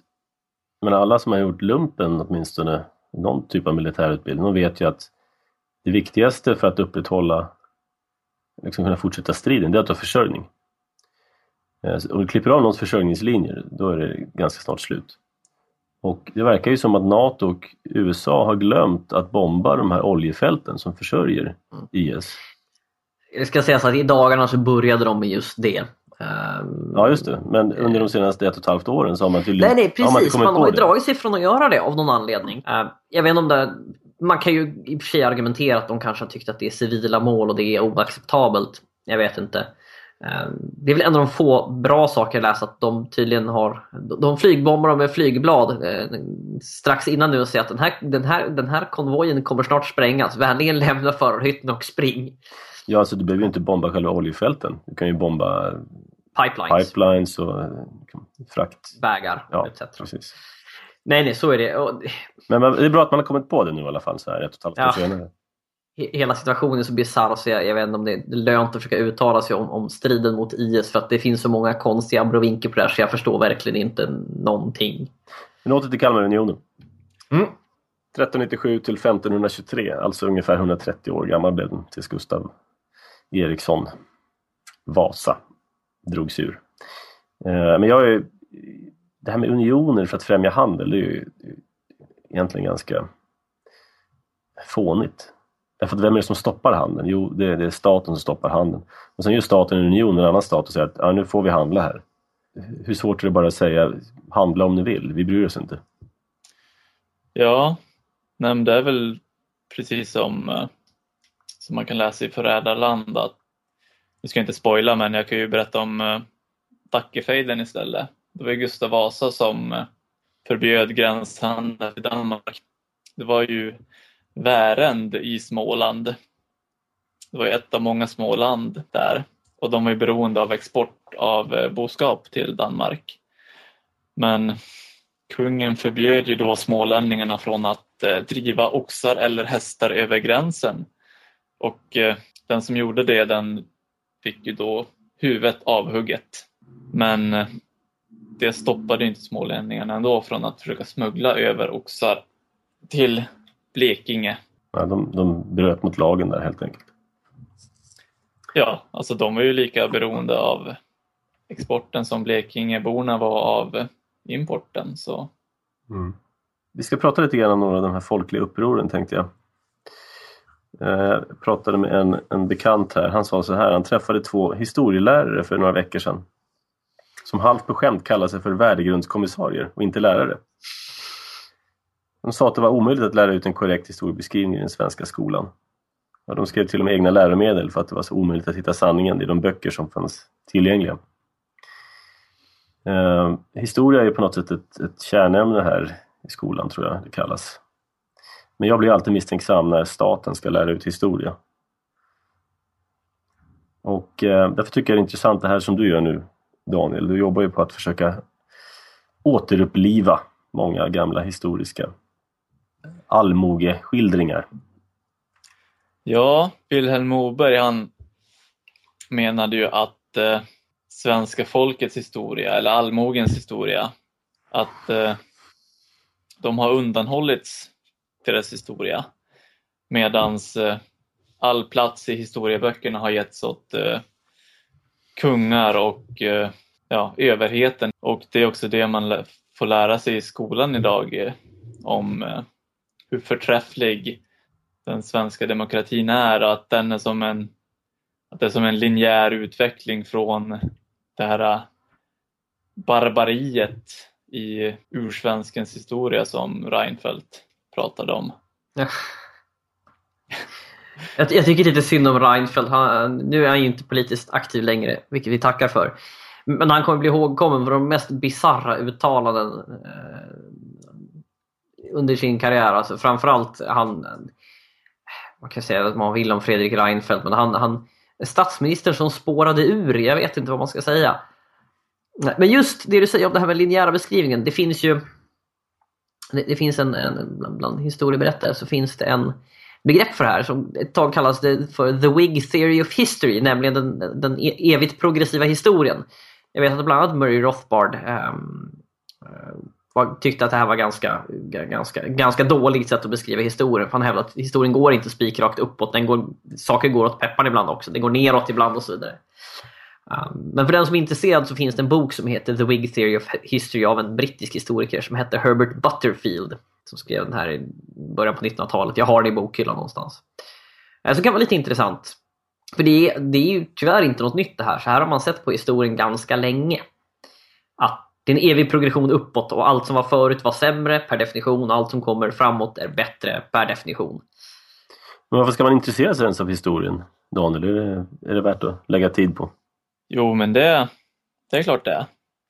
men alla som har gjort lumpen åtminstone någon typ av militärutbildning, de vet ju att det viktigaste för att upprätthålla, liksom kunna fortsätta striden, det är att ha försörjning. Eh, om du klipper av någons försörjningslinjer, då är det ganska snart slut. Och det verkar ju som att NATO och USA har glömt att bomba de här oljefälten som försörjer IS. Det ska sägas att i dagarna så började de med just det. Um, ja just det, men under de senaste ett och ett halvt åren så har man tydligen Nej, nej precis, man, man har ju dragit sig från att göra det av någon anledning. Uh, jag vet inte om det, man kan ju i och för sig argumentera att de kanske har tyckt att det är civila mål och det är oacceptabelt. Jag vet inte. Uh, det är väl en av de få bra saker jag läst att de tydligen har De flygbombar med flygblad uh, strax innan nu och säger att den här, den, här, den här konvojen kommer snart sprängas. Vänligen lämna förarhytten och spring. Ja, alltså du behöver ju inte bomba själva oljefälten. Du kan ju bomba pipelines, pipelines och frakt. Vägar ja, etc. Precis. Nej, nej, så är det. Och... Men det är bra att man har kommit på det nu i alla fall, så här ett och ett halvt år senare. Hela situationen är så bisarr så jag, jag vet inte om det är lönt att försöka uttala sig om, om striden mot IS för att det finns så många konstiga abrovinker på det här så jag förstår verkligen inte någonting. Men åter till Kalmarunionen. Mm. 1397 till 1523, alltså ungefär 130 år gammal blev den tills Gustav Eriksson Vasa drogs ur. Eh, men jag är, det här med unioner för att främja handel, det är ju egentligen ganska fånigt. Därför att vem är det som stoppar handeln? Jo, det är, det är staten som stoppar handeln. Och sen gör staten en union, en annan stat och säger att ja, nu får vi handla här. Hur svårt är det bara att säga handla om ni vill, vi bryr oss inte. Ja, nej, det är väl precis som, eh, som man kan läsa i Förrädarland att vi ska inte spoila men jag kan ju berätta om eh, uh, Dackefejden istället. Det var Gustav Vasa som uh, förbjöd gränshandel i Danmark. Det var ju Värend i Småland. Det var ett av många småland där och de var ju beroende av export av uh, boskap till Danmark. Men kungen förbjöd ju då smålänningarna från att driva oxar eller hästar över gränsen. Och den som gjorde det den fick ju då huvudet avhugget. Men eh, det stoppade inte smålänningarna ändå från att försöka smuggla över oxar till Blekinge. Ja, de, de bröt mot lagen där helt enkelt. Ja, alltså de var ju lika beroende av exporten som Blekingeborna var av importen. Så. Mm. Vi ska prata lite grann om några av de här folkliga upproren tänkte jag. Jag pratade med en, en bekant här, han sa så här, han träffade två historielärare för några veckor sedan. Som halvt på skämt kallade sig för värdegrundskommissarier och inte lärare. De sa att det var omöjligt att lära ut en korrekt historiebeskrivning i den svenska skolan. Och de skrev till och med egna läromedel för att det var så omöjligt att hitta sanningen i de böcker som fanns tillgängliga. Eh, historia är på något sätt ett, ett kärnämne här i skolan tror jag det kallas. Men jag blir alltid misstänksam när staten ska lära ut historia. Och eh, därför tycker jag det är intressant det här som du gör nu Daniel. Du jobbar ju på att försöka återuppliva många gamla historiska allmogeskildringar. Ja, Vilhelm Moberg han menade ju att eh, svenska folkets historia, eller allmogens historia, att eh, de har undanhållits deras historia. Medans eh, all plats i historieböckerna har getts åt eh, kungar och eh, ja, överheten. Och det är också det man får lära sig i skolan idag eh, om eh, hur förträfflig den svenska demokratin är och att den är som en, att det är som en linjär utveckling från det här eh, barbariet i ursvenskens historia som Reinfeldt pratade om. Ja. Jag, jag, tycker lite synd om Reinfeldt. Han, nu är han ju inte politiskt aktiv längre, vilket vi tackar för. Men han kommer bli ihågkommen för de mest bizarra uttalanden eh, under sin karriär. Alltså framförallt han, man kan säga att man vill om Fredrik Reinfeldt, men han, han statsministern som spårade ur, jag vet inte vad man ska säga. Men just det du säger om det här med linjära beskrivningen, det finns ju det, det finns en, en bland, bland historieberättare så finns det en begrepp för det här som ett tag kallas det för the Whig theory of history, nämligen den, den e, evigt progressiva historien. Jag vet att bland annat Murray Rothbard um, tyckte att det här var ganska, ganska, ganska dåligt sätt att beskriva historien. För han hävdade att historien går inte spikrakt uppåt. Den går, saker går åt pepparn ibland också. Det går neråt ibland och så vidare. Ehm, men för den som är intresserad så finns det en bok som heter The Whig Theory of History av en brittisk historiker som hette Herbert Butterfield. Som skrev den här i början på 1900-talet. Jag har den i bokhyllan någonstans. Uh, så kan vara lite intressant. För det är, det är ju tyvärr inte något nytt det här. Så här har man sett på historien ganska länge. Att det är en evig progression uppåt och allt som var förut var sämre per definition. Allt som kommer framåt är bättre per definition. Men varför ska man intressera sig ens av historien, Daniel? Är det, är det värt att lägga tid på? Jo, men det, det är klart det är.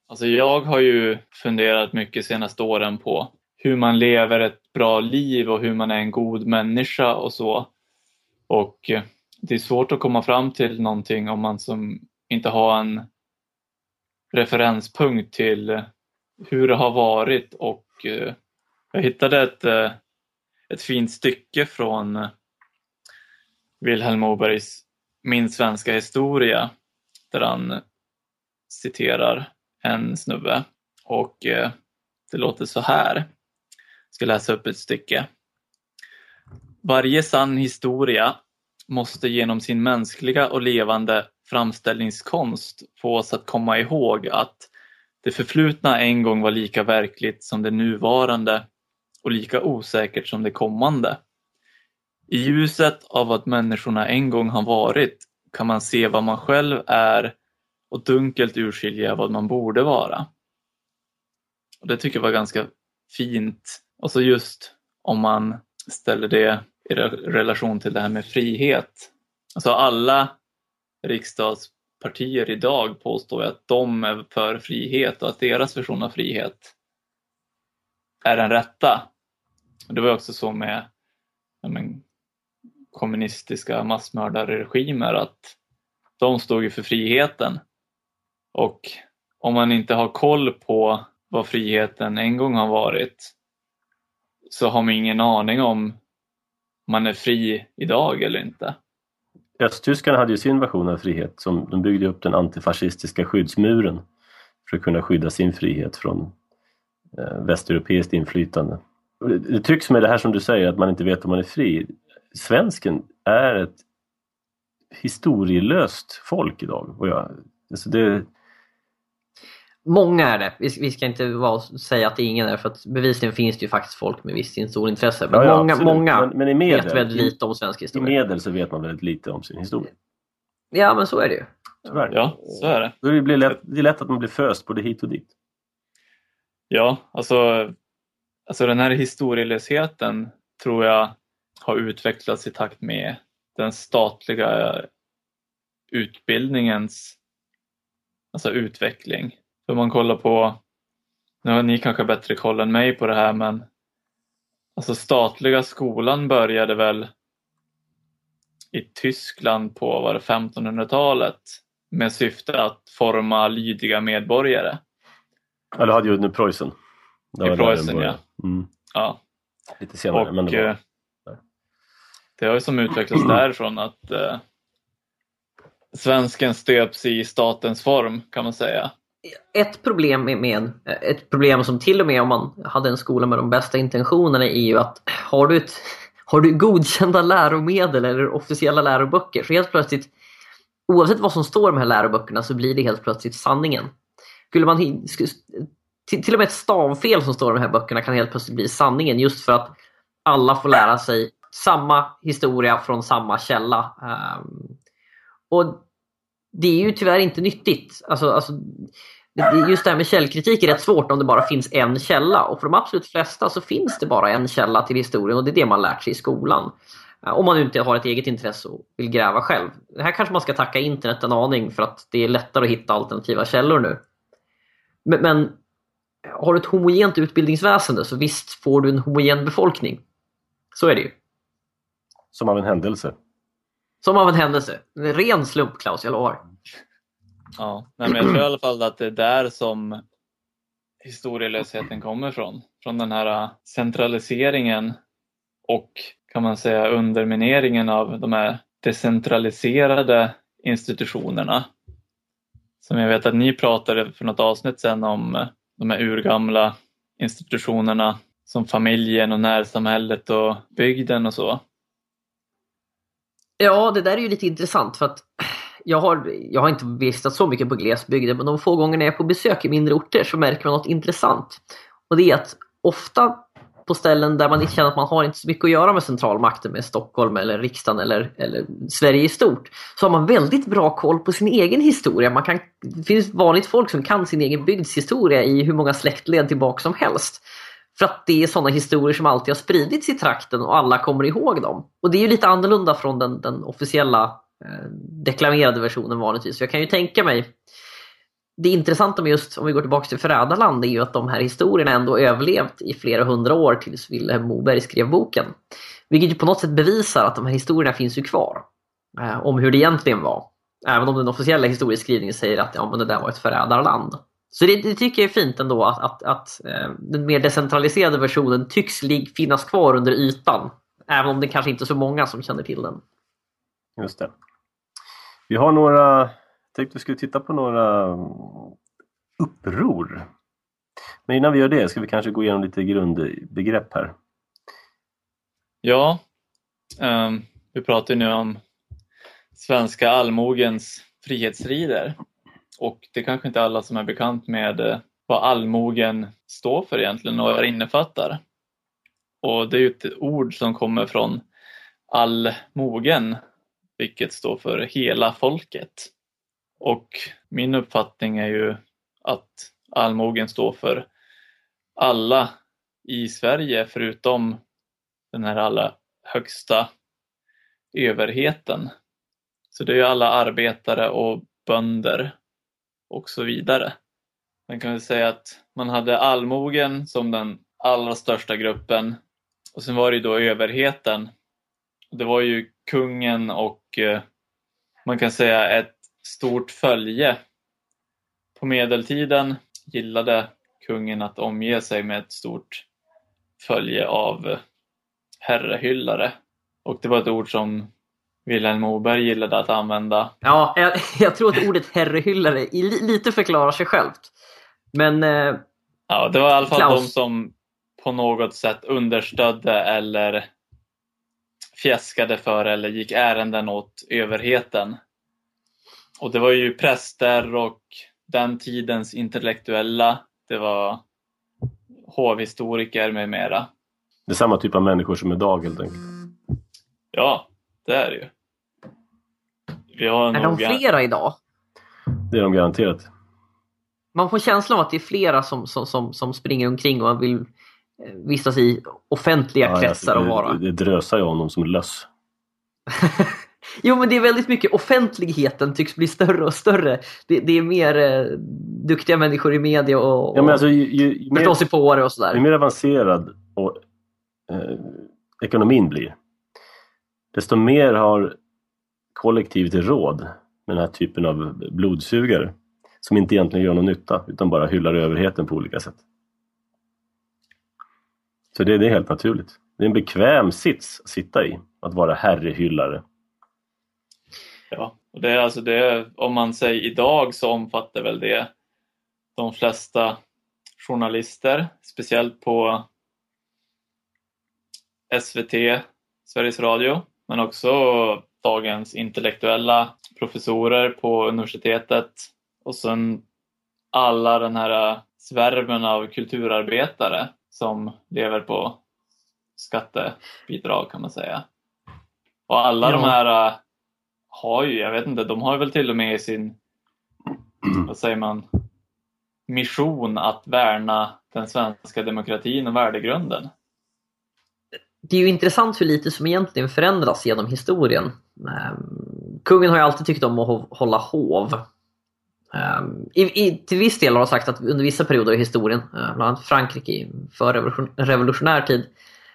Alltså jag har ju funderat mycket senaste åren på hur man lever ett bra liv och hur man är en god människa och så. Och eh, det är svårt att komma fram till någonting om man som inte har en referenspunkt till eh, hur det har varit och eh, jag hittade ett, ett fint stycke från Vilhelm Mobergs Min svenska historia där han citerar en snubbe och eh, det låter så här. Jag ska läsa upp ett stycke. Varje sann historia måste genom sin mänskliga och levande framställningskonst få oss att komma ihåg att det förflutna en gång var lika verkligt som det nuvarande och lika osäkert som det kommande. I ljuset av vad människorna en gång har varit kan man se vad man själv är och dunkelt urskilja vad man borde vara. Och Det tycker jag var ganska fint. Och så just om man ställer det i relation till det här med frihet. Alltså alla riksdagspartier idag påstår att de är för frihet och att deras version av frihet är den rätta. Och det var också så med men, kommunistiska massmördarregimer att de stod ju för friheten. Och om man inte har koll på vad friheten en gång har varit så har man ingen aning om man är fri idag eller inte. Östtyskarna hade ju sin version av frihet. Som, de byggde upp den antifascistiska skyddsmuren för att kunna skydda sin frihet från eh, västeuropeiskt inflytande. Det, det tycks med det här som du säger, att man inte vet om man är fri. Svensken är ett historielöst folk idag. Och jag, alltså det, Många är det. Vi, vi ska inte vara, säga att det är ingen är för att bevisligen finns det ju faktiskt folk med visst historieintresse. Men ja, många, många men, men i medel, vet väldigt lite om svensk historia. I medel så vet man väldigt lite om sin historia. Ja, men så är det ju. Tyvärr. Ja, så är det. Det, blir lätt, det är lätt att man blir föst både hit och dit. Ja, alltså, alltså den här historielösheten tror jag har utvecklats i takt med den statliga utbildningens alltså utveckling. För man kollar på, nu har ni kanske bättre koll än mig på det här men alltså statliga skolan började väl i Tyskland på var det 1500-talet med syfte att forma lydiga medborgare. Ja, det hade ju under Preussen. I Preussen, ja. Mm. ja. Lite senare. Och, men det, var... Det har ju som utvecklats därifrån att eh, svensken stöps i statens form kan man säga ett problem med, ett problem som till och med om man hade en skola med de bästa intentionerna är ju att har du, ett, har du godkända läromedel eller officiella läroböcker så helt plötsligt oavsett vad som står i de här läroböckerna så blir det helt plötsligt sanningen. Skulle man, till och med ett stavfel som står i de här böckerna kan helt plötsligt bli sanningen just för att alla får lära sig samma historia från samma källa. Ehm, och det är ju tyvärr inte nyttigt. Alltså, alltså, just det här med källkritik är rätt svårt om det bara finns en källa. Och för de absolut flesta så finns det bara en källa till historien och det är det man lärt sig i skolan. Eh, om man inte har ett eget intresse och vill gräva själv. Det här kanske man ska tacka internet en aning för att det är lättare att hitta alternativa källor nu. Men, men har du ett homogent utbildningsväsende så visst får du en homogen befolkning. Så är det ju. Som av en händelse. Som av en händelse. En ren slump, Klaus, jag lovar. Ja, nej, men jag tror i alla fall att det är där som historielösheten kommer ifrån. Från den här centraliseringen och kan man säga undermineringen av de här decentraliserade institutionerna. Som jag vet att ni pratade för något avsnitt sedan om de här urgamla institutionerna som familjen och närsamhället och bygden och så. Ja, det där är ju lite intressant för att jag har, jag har inte vistats så mycket på glesbygden men de få gånger jag är på besök i mindre orter så märker man något intressant. Och det är att ofta på ställen där man inte känner att man har inte så mycket att göra med centralmakten, med Stockholm eller riksdagen eller, eller Sverige i stort, så har man väldigt bra koll på sin egen historia. Man kan, det finns vanligt folk som kan sin egen bygds historia i hur många släktled tillbaka som helst. För att det är sådana historier som alltid har spridits i trakten och alla kommer ihåg dem. Och det är ju lite annorlunda från den, den officiella eh, deklamerade versionen vanligtvis. Jag kan ju tänka mig det intressanta med just, om vi går tillbaka till Förrädarland, är ju att de här historierna ändå överlevt i flera hundra år tills Vilhelm Moberg skrev boken. Vilket ju på något sätt bevisar att de här historierna finns ju kvar. Eh, om hur det egentligen var. Även om den officiella historieskrivningen säger att ja, men det där var ett förrädarland. Så det, det tycker jag är fint ändå att, att, att eh, den mer decentraliserade versionen tycks finnas kvar under ytan. Även om det kanske inte är så många som känner till den. Just det. Vi har några tänkte vi skulle titta på några uppror. Men innan vi gör det ska vi kanske gå igenom lite grundbegrepp här. Ja, um, vi pratar nu om svenska allmogens frihetsstrider. Och det är kanske inte alla som är bekant med eh, vad allmogen står för egentligen och vad det innefattar. Och det är ju ett ord som kommer från allmogen, vilket står för hela folket. Och min uppfattning är ju att allmogen står för alla i Sverige förutom den här allra högsta överheten. Så det är ju alla arbetare och bönder och så vidare. Man kan väl säga att man hade allmogen som den allra största gruppen och sen var det ju då överheten. Det var ju kungen och eh, man kan säga ett stort följe. På medeltiden gillade kungen att omge sig med ett stort följe av herrehyllare. Och det var ett ord som Vilhelm Moberg gillade att använda. Ja, jag, jag tror att ordet herrehyllare lite förklarar sig självt. Men... Eh, ja, det var i alla fall Klaus... de som på något sätt understödde eller fjäskade för eller gick ärenden åt överheten. Och det var ju präster och den tidens intellektuella. Det var hovhistoriker med mera. Det är samma typ av människor som idag helt enkelt. Ja, det är det ju. Vi har är de flera idag? Det är de garanterat. Man får känslan av att det är flera som, som, som, som springer omkring och vill eh, vistas i offentliga ja, kretsar och vara... Det, det drösar ju om dem som löss. Jo men det är väldigt mycket, offentligheten tycks bli större och större. Det, det är mer eh, duktiga människor i media och, ja, men alltså, ju, ju, ju förståsigpåare och sådär. Ju mer avancerad och, eh, ekonomin blir, desto mer har kollektivt råd med den här typen av blodsugare som inte egentligen gör någon nytta utan bara hyllar överheten på olika sätt. Så det, det är helt naturligt. Det är en bekväm sits att sitta i, att vara herrehyllare Ja, och det är alltså det, om man säger idag så omfattar väl det de flesta journalister, speciellt på SVT, Sveriges Radio, men också dagens intellektuella professorer på universitetet och sen alla den här svärmen av kulturarbetare som lever på skattebidrag kan man säga. Och alla ja. de här har ju, jag vet inte, de har väl till och med i sin, vad säger man, mission att värna den svenska demokratin och värdegrunden. det är ju intressant hur lite som egentligen förändras genom historien. Um, kungen har ju alltid tyckt om att hålla hov. Um, i, i, till viss del har han sagt att under vissa perioder i historien, uh, bland annat Frankrike för revolution, revolutionär tid,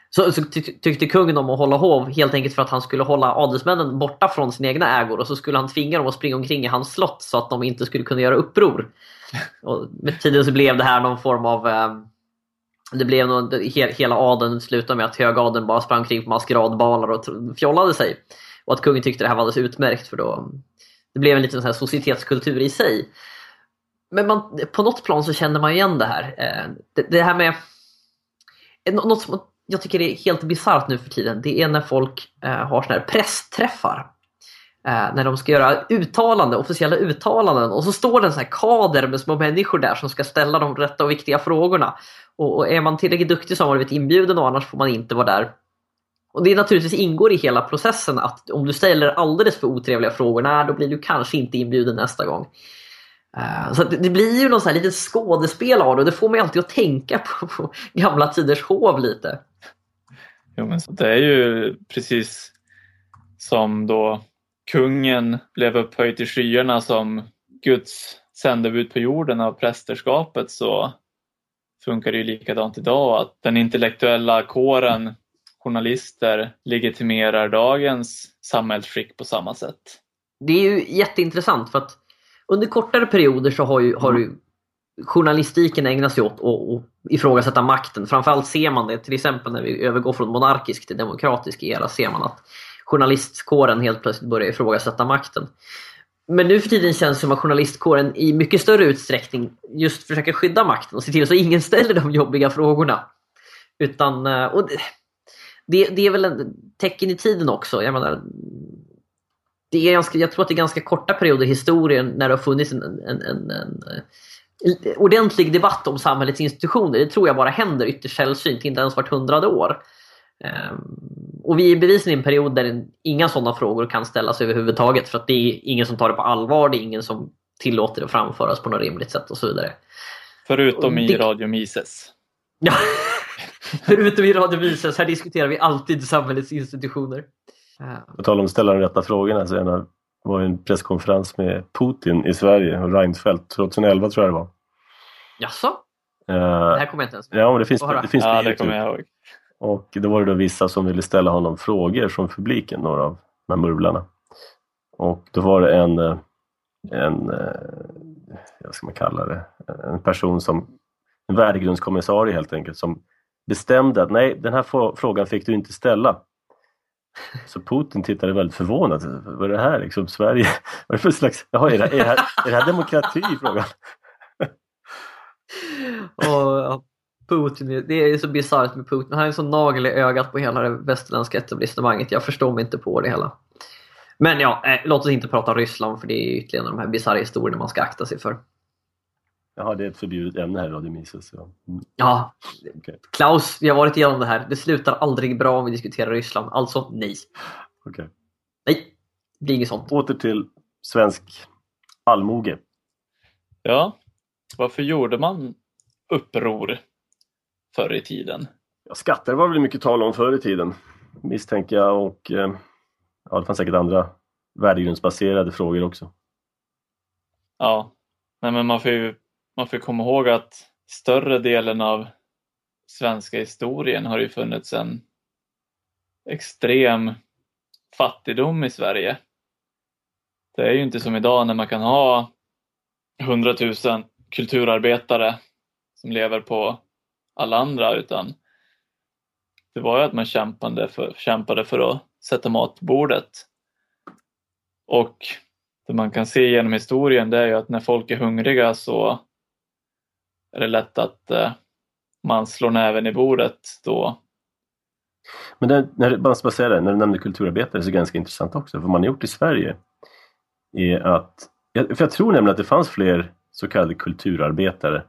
så, så tyck, tyckte kungen om att hålla hov helt enkelt för att han skulle hålla adelsmännen borta från sina egna ägor och så skulle han tvinga dem att springa omkring i hans slott så att de inte skulle kunna göra uppror. Och med tiden så blev det här någon form av um, det blev nog, hela adeln slutade med att högadeln bara sprang omkring på maskeradbalar och fjollade sig. Och att kungen tyckte det här var alldeles utmärkt för då det blev en liten så här societetskultur i sig. Men man, på något plan så känner man igen det här. Eh, det, det här med eh, något som jag tycker är helt bisarrt nu för tiden. Det är när folk eh, har såna här pressträffar. När de ska göra uttalanden, officiella uttalanden och så står det en sån här kader med små människor där som ska ställa de rätta och viktiga frågorna. Och är man tillräckligt duktig så har man blivit inbjuden och annars får man inte vara där. Och det naturligtvis ingår i hela processen att om du ställer alldeles för otrevliga frågor, nej, då blir du kanske inte inbjuden nästa gång. Eh, så det, det, blir ju något så här litet skådespel av det och det får mig alltid att tänka på, på gamla tiders hov lite. Jo, men det är ju precis som då kungen blev upphöjd till skyarna som Guds sändebud på jorden av prästerskapet så funkar det ju likadant idag att den intellektuella kåren journalister legitimerar dagens samhällsskick på samma sätt. Det är ju jätteintressant för att under kortare perioder så har ju, har ju journalistiken ägnat sig åt att ifrågasätta makten. Framförallt ser man det till exempel när vi övergår från monarkisk till demokratisk era ser man att journalistkåren helt plötsligt börjar ifrågasätta makten. Men nu för tiden känns det som att journalistkåren i mycket större utsträckning just försöker skydda makten och se till så att ingen ställer de jobbiga frågorna. Utan, eh, och det, det är väl en tecken i tiden också. Jag menar, det är ganska, jag tror att det är ganska korta perioder i historien när det har funnits en, en, en, en, en ordentlig debatt om samhällets institutioner. Det tror jag bara händer ytterst sällsynt, inte ens vart hundrade år. Ehm, och vi är bevisligen i en period där inga sådana frågor kan ställas överhuvudtaget för att det är ingen som tar det på allvar, det är ingen som tillåter det framföras på något rimligt sätt och så vidare. Förutom i Radio Mises. Ja, förutom i Radio Mises, här diskuterar vi alltid samhällets institutioner. På tal om att ställa de rätta frågorna så det var en presskonferens med Putin i Sverige och Reinfeldt 2011 tror jag det var. Jaså? Uh, det här kommer jag inte ens Ja, men det finns, det finns ja, det kommer jag ihåg. Och då var det då vissa som ville ställa honom frågor från publiken, några av de här murvlarna. Och då var det en, eh, en, eh, vad ska man kalla det, en person som, en värdegrundskommissarie helt enkelt, som bestämde att nej, den här frågan fick du inte ställa. Så Putin tittade väldigt förvånat. Vad är det här liksom? Sverige? Vad är det för slags... Jaha, är det, är det, här, är det här demokrati? Frågan. och, Putin, det är så bisarrt med Putin. Han är en sån nagel i ögat på hela det västerländska etablissemanget. Jag förstår mig inte på det hela. Men ja, eh, låt oss inte prata Ryssland för det är ytterligare de här bisarra historierna man ska akta sig för. Jaha, det är ett förbjudet ämne här Radio Mises. Så. Mm. Ja, okay. Klaus, vi har varit igenom det här. Det slutar aldrig bra om vi diskuterar Ryssland. Alltså nej. Okay. Nej, det blir inget sånt. Åter till svensk allmoge. Ja, varför gjorde man uppror förr i tiden? Ja, skatter var väl mycket tal om förr i tiden, misstänker jag. Och, eh, ja, det fanns säkert andra värdegrundsbaserade frågor också. Ja, Nej, men man får ju man får komma ihåg att större delen av svenska historien har ju funnits en extrem fattigdom i Sverige. Det är ju inte som idag när man kan ha hundratusen kulturarbetare som lever på alla andra utan det var ju att man kämpade för, kämpade för att sätta mat på bordet. Och det man kan se genom historien det är ju att när folk är hungriga så är det lätt att eh, man slår näven i bordet då. Men det, när, bara säga det, när du nämnde kulturarbetare så är det ganska intressant också. För vad man har gjort i Sverige är att, för jag tror nämligen att det fanns fler så kallade kulturarbetare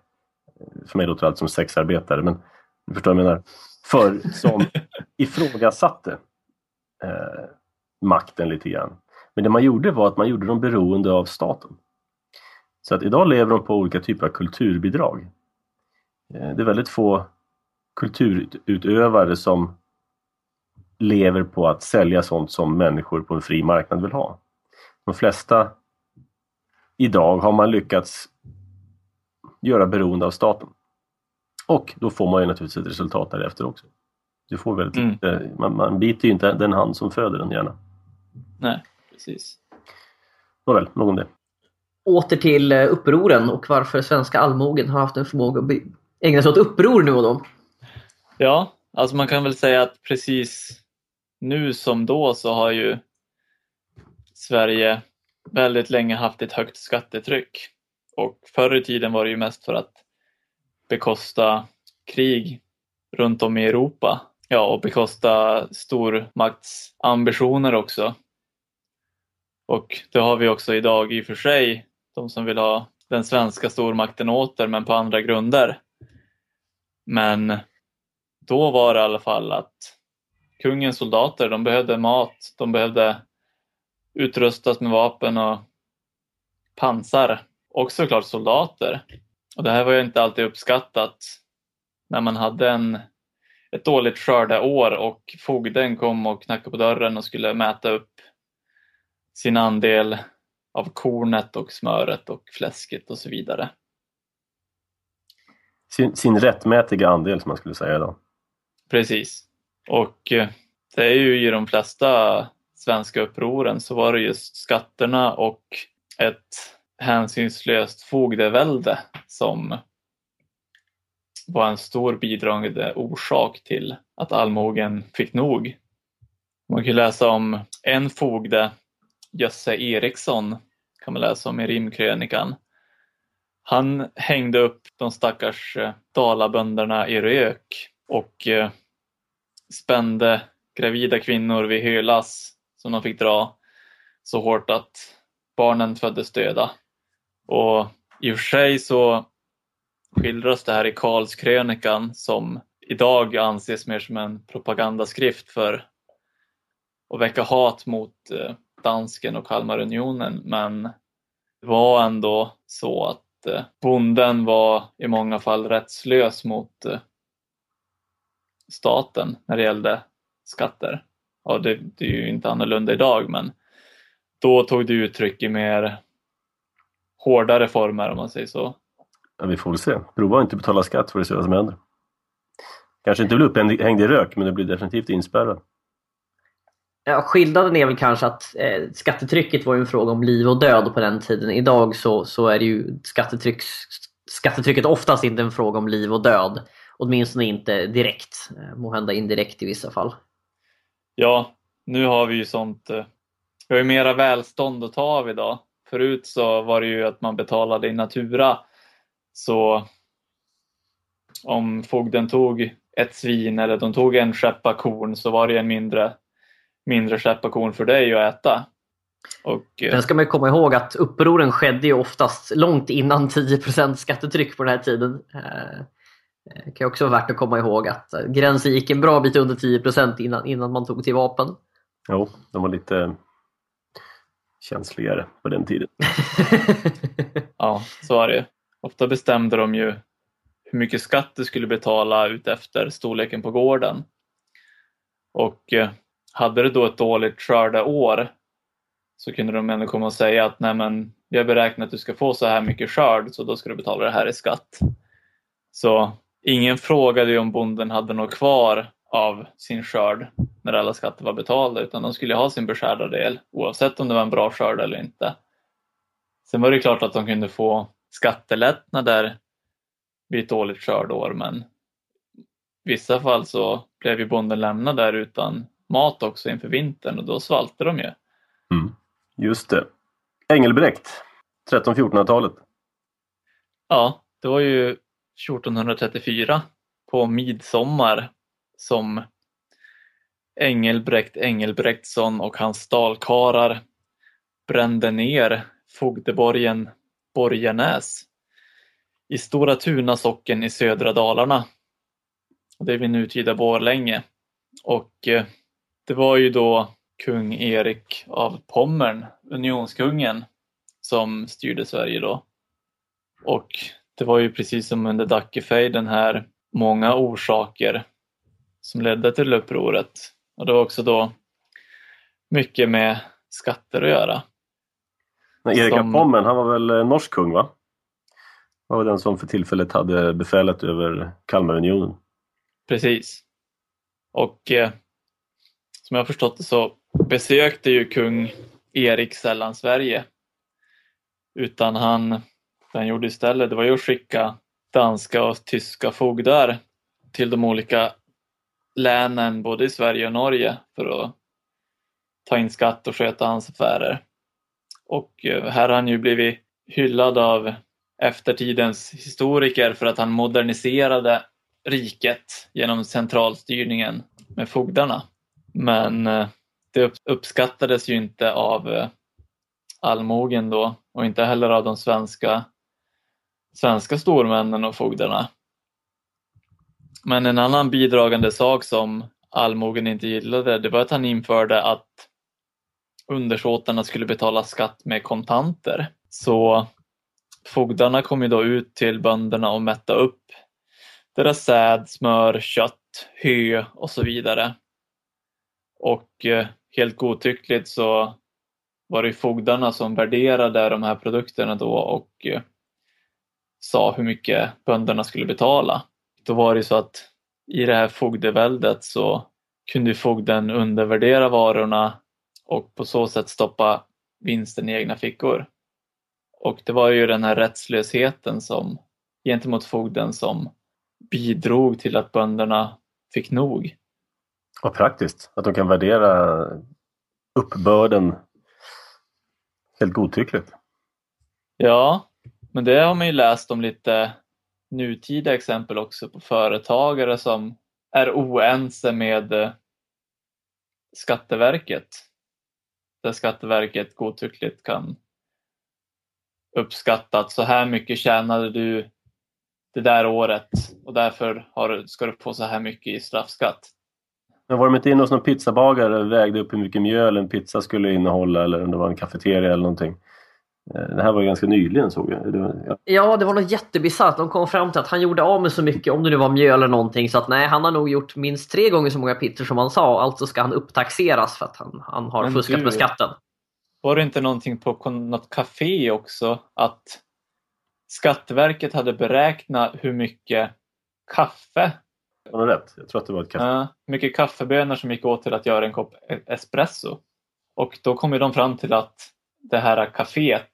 för mig låter det allt som sexarbetare, men du förstår vad jag menar. För som ifrågasatte eh, makten lite grann. Men det man gjorde var att man gjorde dem beroende av staten. Så att idag lever de på olika typer av kulturbidrag. Eh, det är väldigt få kulturutövare som lever på att sälja sånt som människor på en fri marknad vill ha. De flesta idag har man lyckats göra beroende av staten. Och då får man ju naturligtvis ett resultat därefter också. Du får väldigt Mm. lite, man, man biter ju inte den hand som föder den gärna. Nej, precis. Nåväl, nog om det. Åter till eh, upproren och varför svenska allmogen har haft en förmåga att ägna sig åt uppror nu och då. Ja, alltså man kan väl säga att precis nu som då så har ju Sverige väldigt länge haft ett högt skattetryck. Och förr i tiden var det ju mest för att bekosta krig runt om i Europa. Ja, och bekosta stormaktsambitioner också. Och det har vi också idag i och för sig, de som vill ha den svenska stormakten åter men på andra grunder. Men då var det i alla fall att kungens soldater, de behövde mat, de behövde utrustas med vapen och pansar och såklart soldater. Och det här var ju inte alltid uppskattat när man hade en, ett dåligt skördeår och fogden kom och knackade på dörren och skulle mäta upp sin andel av kornet och smöret och fläsket och så vidare. Sin, sin rättmätiga andel som man skulle säga idag. Precis. Och eh, det är ju i de flesta svenska upproren så var det just skatterna och ett hänsynslöst fogdevälde som var en stor bidragande orsak till att allmogen fick nog. Man kan läsa om en fogde, Jösse Eriksson, kan man läsa om i rimkrönikan. Han hängde upp de stackars eh, dalabönderna i rök och eh, spände gravida kvinnor vid Hölas som de fick dra så hårt att barnen föddes döda. Och i och för sig så skildras det här i Karlskrönikan som idag anses mer som en propagandaskrift för att väcka hat mot eh, dansken och Kalmarunionen men det var ändå så att eh, bonden var i många fall rättslös mot eh, staten när det gällde skatter. Ja, det, det är ju inte annorlunda idag men då tog det uttryck i mer hårdare former om man säger så. Ja, vi får väl se. Prova att inte betala skatt för det se vad som händer. Kanske inte blir upphängd i rök, men det blir definitivt inspärrad. Ja, skillnaden är väl kanske att eh, skattetrycket var ju en fråga om liv och död på den tiden. Idag så, så är det ju skattetryck, skattetrycket oftast inte en fråga om liv och död. Åtminstone inte direkt. Eh, måhända indirekt i vissa fall. Ja, nu har vi ju sånt. eh, Vi har ju mera välstånd att ta av idag. Förut så var det ju att man betalade i natura. Så om fogden tog ett svin eller de tog en skeppa korn så var det en mindre, mindre skeppa korn för dig att äta. Och, eh, Sen ska man ju komma ihåg att upproren skedde ju oftast långt innan 10% skattetryck på den här tiden. Eh, Det kan också vara värt att komma ihåg att eh, gränsen gick en bra bit under 10 innan, innan man tog till vapen. Jo, de var lite känsligare på den tiden. Ja, så är det. Ofta bestämde de ju hur mycket skatt du skulle betala ut efter storleken på gården. Och eh, hade du då ett dåligt skördeår så kunde de ändå komma och säga att nej men vi har beräknat att du ska få så här mycket skörd så då ska du betala det här i skatt. Så ingen frågade ju om bonden hade något kvar av sin skörd när alla skatter var betalda utan de skulle ha sin beskärda del oavsett om det var en bra skörd eller inte. Sen var det klart att de kunde få skattelättnader vid ett dåligt skördeår men i vissa fall så blev ju bonden lämnad där utan mat också inför vintern och då svaltade de ju. Mm. Just det. Engelbrekt, 1300-1400-talet. Ja, det var ju 1434 på midsommar som Engelbrekt Engelbrektsson och hans dalkarar brände ner fogdeborgen Borgenäs i Stora Tuna socken i södra Dalarna. Det är vid nutida Borlänge. Och eh, det var ju då kung Erik av Pommern, unionskungen, som styrde Sverige då. Och det var ju precis som under Dackefejden här många orsaker som ledde till upproret. Och det var också då mycket med skatter att göra. Men Erik av Pommern, han var väl eh, norsk kung va? Han var den som för tillfället hade befälet över Kalmarunionen. Precis. Och eh, som jag har förstått det så besökte ju kung Erik sällan Sverige. Utan han, det han gjorde istället, det var ju att skicka danska och tyska fogdar till de olika länen både i Sverige och Norge för att ta in skatt och sköta hans affärer. Och eh, här har han ju blivit hyllad av eftertidens historiker för att han moderniserade riket genom centralstyrningen med fogdarna. Men eh, det uppskattades ju inte av eh, allmogen då och inte heller av de svenska, svenska stormännen och fogdarna. Men en annan bidragande sak som allmogen inte gillade det var att han införde att undersåtarna skulle betala skatt med kontanter. Så fogdarna kom ju då ut till bönderna och mätta upp deras säd, smör, kött, hö och så vidare. Och eh, helt godtyckligt så var det fogdarna som värderade de här produkterna då och eh, sa hur mycket bönderna skulle betala. Då var det så att i det här fogdeväldet så kunde fogden undervärdera varorna och på så sätt stoppa vinsten i egna fickor. Och det var ju den här rättslösheten som gentemot fogden som bidrog till att bönderna fick nog. Vad praktiskt att de kan värdera uppbörden helt godtyckligt. Ja, men det har man ju läst om lite nutida exempel också på företagare som är oense med eh, Skatteverket. Där Skatteverket godtyckligt kan uppskatta att så här mycket tjänade du det där året och därför har, du- ska du få så här mycket i straffskatt. Men var de inte inne hos någon pizzabagare och vägde upp hur mycket mjöl en pizza skulle innehålla eller om det var en kafeteria eller någonting? Eh, Det här var ju ganska nyligen såg jag. Det var, ja. Ja, det var något jättebisarrt. De kom fram till att han gjorde av med så mycket, om det nu var mjöl eller någonting, så att nej, han har nog gjort minst tre gånger så många pizzor som han sa. Alltså ska han upptaxeras för att han, han har Men fuskat du- med skatten. Var det inte någonting på något café också att Skatteverket hade beräknat hur mycket kaffe, har du rätt? Jag tror att det var ett kaffe. uh, mycket kaffebönor som gick åt till att göra en kopp e- espresso. Och då kom ju de fram till att det här kaféet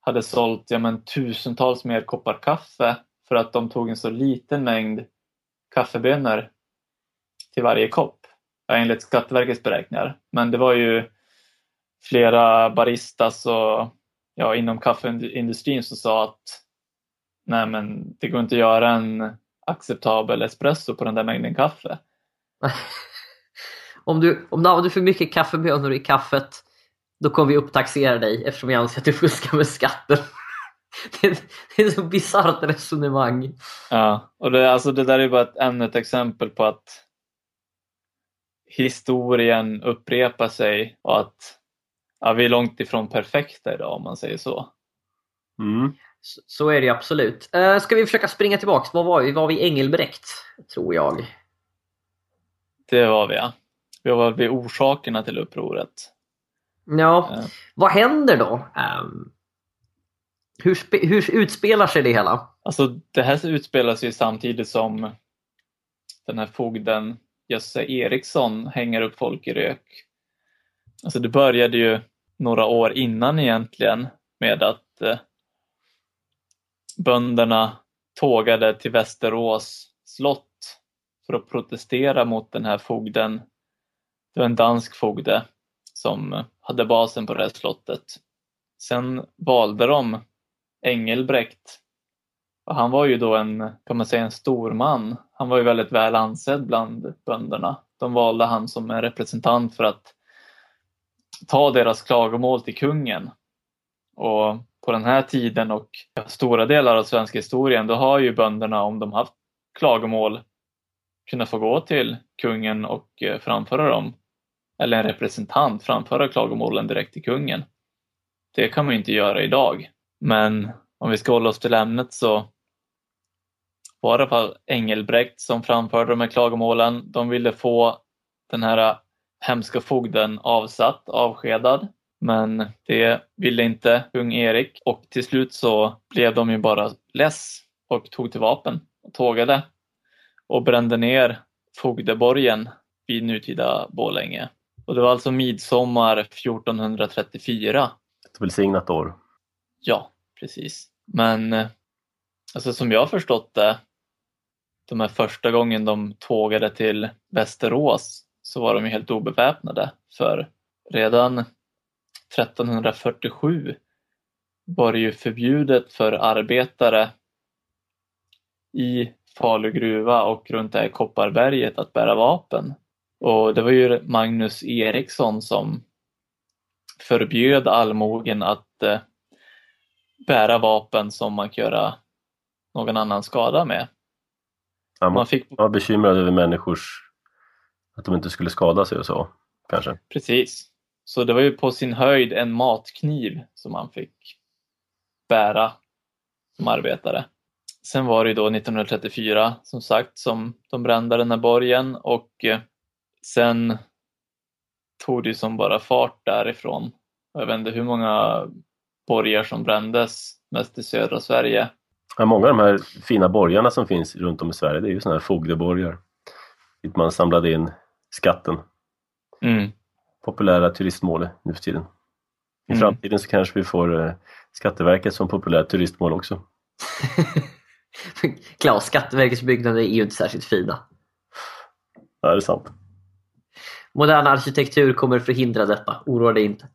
hade sålt ja, men, tusentals mer koppar kaffe för att de tog en så liten mängd kaffebönor till varje kopp. Enligt Skatteverkets beräkningar. Men det var ju flera baristas och ja, inom kaffeindustrin som sa att nej men det går inte att göra en acceptabel espresso på den där mängden kaffe. om, du, om du använder för mycket kaffebönor i kaffet, då kommer vi upptaxera dig eftersom vi anser att du fuskar med skatten. det, är, det är ett så bisarrt resonemang. Ja, och det, alltså det där är bara ett, ännu ett exempel på att historien upprepar sig och att ja, vi är långt ifrån perfekta idag om man säger så. Mm. Så, är det absolut. Uh, ska vi försöka springa tillbaks? Var var vi? Var vi Engelbrekt? Tror jag. Det var vi ja. Vi var vid orsakerna till upproret. Ja, Ja. vad händer då? Ehm, hur, hur utspelar sig det hela? Alltså det här utspelar sig samtidigt som den här fogden Jösse Eriksson hänger upp folk i rök. Alltså det började ju några år innan egentligen med att eh, bönderna tågade till Västerås slott för att protestera mot den här fogden. Det var en dansk fogde som hade basen på det här slottet. Sen valde de Engelbrekt och han var ju då en, kan man säga, en stor man. Han var ju väldigt väl ansedd bland bönderna. De valde han som en representant för att ta deras klagomål till kungen. Och på den här tiden och stora delar av svenska historien, då har ju bönderna, om de haft klagomål, kunnat få gå till kungen och eh, framföra dem. Eller en representant framföra klagomålen direkt till kungen. Det kan man ju inte göra idag. Men om vi ska hålla oss till ämnet så var det i alla fall Engelbrekt som framförde de här klagomålen. De ville få den här eh, hemska fogden avsatt, avskedad. Men det ville inte kung Erik och till slut så blev de ju bara less och tog till vapen och tågade och brände ner fogdeborgen vid nutida Borlänge. Och det var alltså midsommar 1434. Ett välsignat år. Ja, precis. Men alltså som jag har förstått det, de här första gången de tågade till Västerås så var de ju helt obeväpnade. För redan 1347 var det ju förbjudet för arbetare i Falu gruva och runt det här Kopparberget att bära vapen. Och det var ju Magnus Eriksson som förbjöd allmogen att eh, bära vapen som man kan göra någon annan skada med. Ja, man, fick... man var bekymrad över människors, att de inte skulle skada sig och så, kanske. Precis. Så det var ju på sin höjd en matkniv som man fick bära som arbetare. Sen var det då 1934 som sagt som de brände den här borgen och eh, sen tog det som bara fart därifrån. Jag vet inte hur många borgar som brändes, mest i södra Sverige. Ja, många av de här fina borgarna som finns runt om i Sverige, det är ju sådana här fogdeborgar. Dit man samlade in skatten. Mm. Populära turistmål nu för tiden. I mm. framtiden så kanske vi får eh, Skatteverket som populärt turistmål också. Klas, Skatteverkets byggnader är ju inte särskilt fina. Ja, det är sant. Modern arkitektur kommer förhindra detta, oroa dig inte.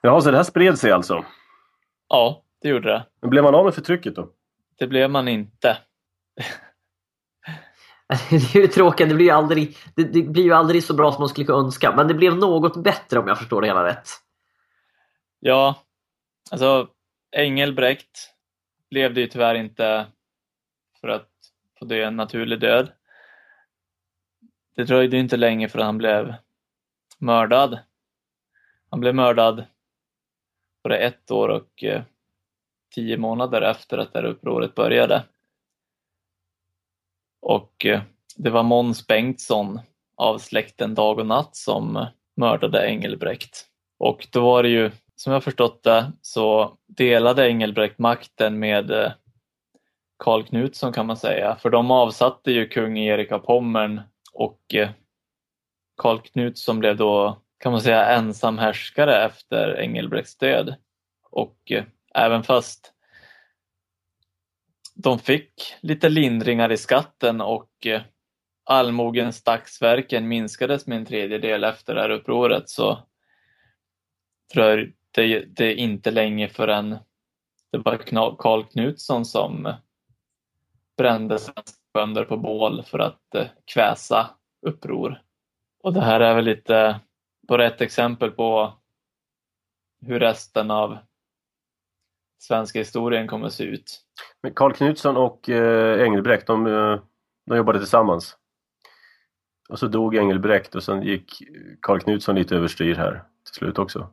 Jaha, så det här spred sig alltså? Ja, det gjorde det. Men blev man av med förtrycket då? Det blev man inte. det är ju tråkigt, det blir ju, aldrig, det, det, blir ju aldrig så bra som man skulle kunna önska. Men det blev något bättre om jag förstår det hela rätt. Ja, alltså Engelbrekt levde ju tyvärr inte för att få dö en naturlig död. Det dröjde inte länge förrän han blev mördad. Han blev mördad både ett år och eh, tio månader efter att det här upproret började. Och eh, det var Måns Bengtsson av släkten Dag och Natt som mördade Engelbrekt. Och då var det ju, som jag förstått det, så delade Engelbrekt makten med eh, Karl Knutsson kan man säga, för de avsatte ju kung Erik av Pommern och eh, Karl Knutsson blev då, kan man säga, ensam härskare efter Engelbrekts död. Och även fast de fick lite lindringar i skatten och eh, allmogens dagsverken minskades med en tredjedel efter det här upproret så dröjde det inte länge förrän det var Karl Knutsson som eh, brände svenska bönder på bål för att eh, kväsa uppror. Och det här är väl lite bara ett exempel på hur resten av svenska historien kommer att se ut. Men Karl Knutsson och eh, Engelbrekt, de, eh, de jobbade tillsammans. Och så dog Engelbrekt och sen gick Karl Knutsson lite överstyr här till slut också.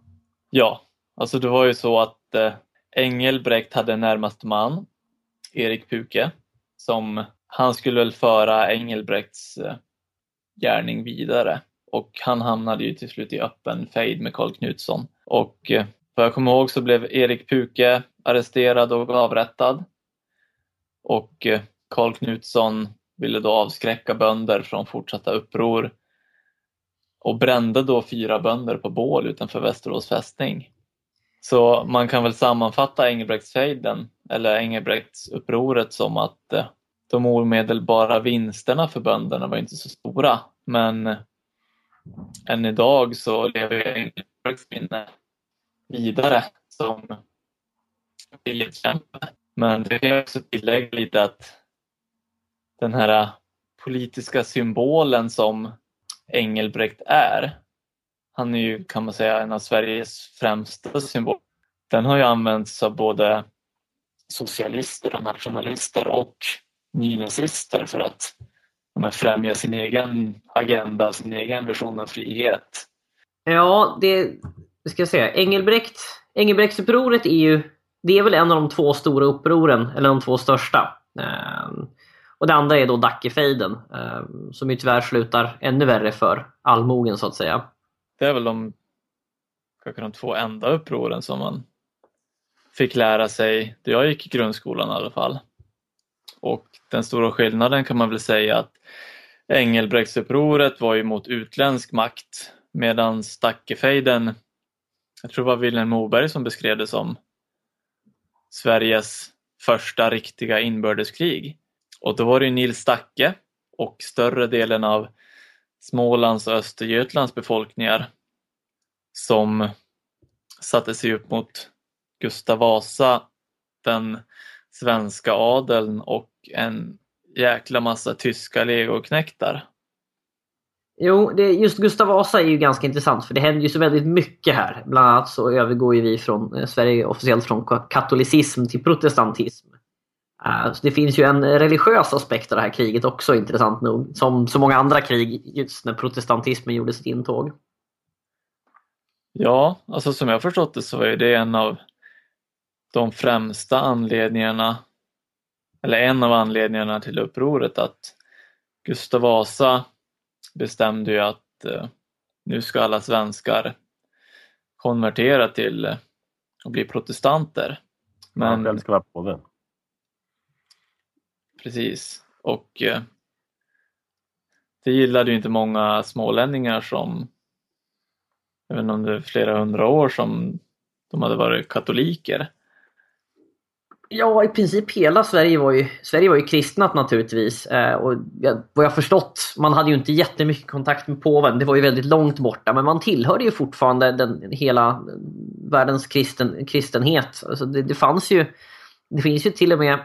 Ja, alltså det var ju så att eh, Engelbrekt hade närmast man, Erik Puke, som han skulle väl föra Engelbrekts eh, gärning vidare och han hamnade ju till slut i öppen fejd med Karl Knutsson. Och eh, vad jag kommer ihåg så blev Erik Puke arresterad och avrättad. Och eh, Karl Knutsson ville då avskräcka bönder från fortsatta uppror och brände då fyra bönder på bål utanför Västerås fästning. Så man kan väl sammanfatta Engelbrektsfejden eller Engelbrektsupproret som att eh, de omedelbara vinsterna för bönderna var inte så stora. Men eh, än idag så lever Engelbrekts minne vidare som viljekämpe men det kan jag också tillägga lite att den här politiska symbolen som Engelbrekt är, han är ju kan man säga en av Sveriges främsta symboler. Den har ju använts av både socialister och nationalister och nynazister för att främja sin egen agenda, sin egen version av frihet. Ja, det ska jag säga. Engelbrekt, Engelbrektsupproret är ju det är väl en av de två stora upproren, eller de två största. Ehm, och det andra är då Dackefejden ehm, som ju tyvärr slutar ännu värre för allmogen så att säga. Det är väl de, kanske de två enda upproren som man fick lära sig då jag gick i grundskolan i alla fall. Och den stora skillnaden kan man väl säga att Engelbrektsupproret var ju mot utländsk makt medan Dackefejden, jag tror det var Vilhelm Moberg som beskrev det som Sveriges första riktiga inbördeskrig. Och då var det Nils Stacke och större delen av Smålands och Östergötlands befolkningar som satte sig upp mot Gustav Vasa, den svenska adeln och en jäkla massa tyska legoknektar. Jo, det, just Gustav Vasa är ju ganska intressant för det händer ju så väldigt mycket här. Bland annat så övergår ju vi från eh, Sverige officiellt från katolicism till protestantism. Uh, så det finns ju en religiös aspekt av det här kriget också intressant nog. Som så många andra krig just när protestantismen gjorde sitt intåg. Ja, alltså som jag förstått det så är det en av de främsta anledningarna eller en av anledningarna till upproret att Gustav Vasa bestämde ju att eh, nu ska alla svenskar konvertera till eh, och bli protestanter. Men... Ja, ska vara påve. Precis. Och eh, det gillade ju inte många smålänningar som, jag vet inte om det är flera hundra år som de hade varit katoliker. Ja, i princip hela Sverige var ju, Sverige var ju kristnat naturligtvis. Eh, och vad jag förstått, man hade ju inte jättemycket kontakt med påven. Det var ju väldigt långt borta. Men man tillhörde ju fortfarande den, hela världens kristen, kristenhet. Alltså det, det fanns ju, det finns ju till och med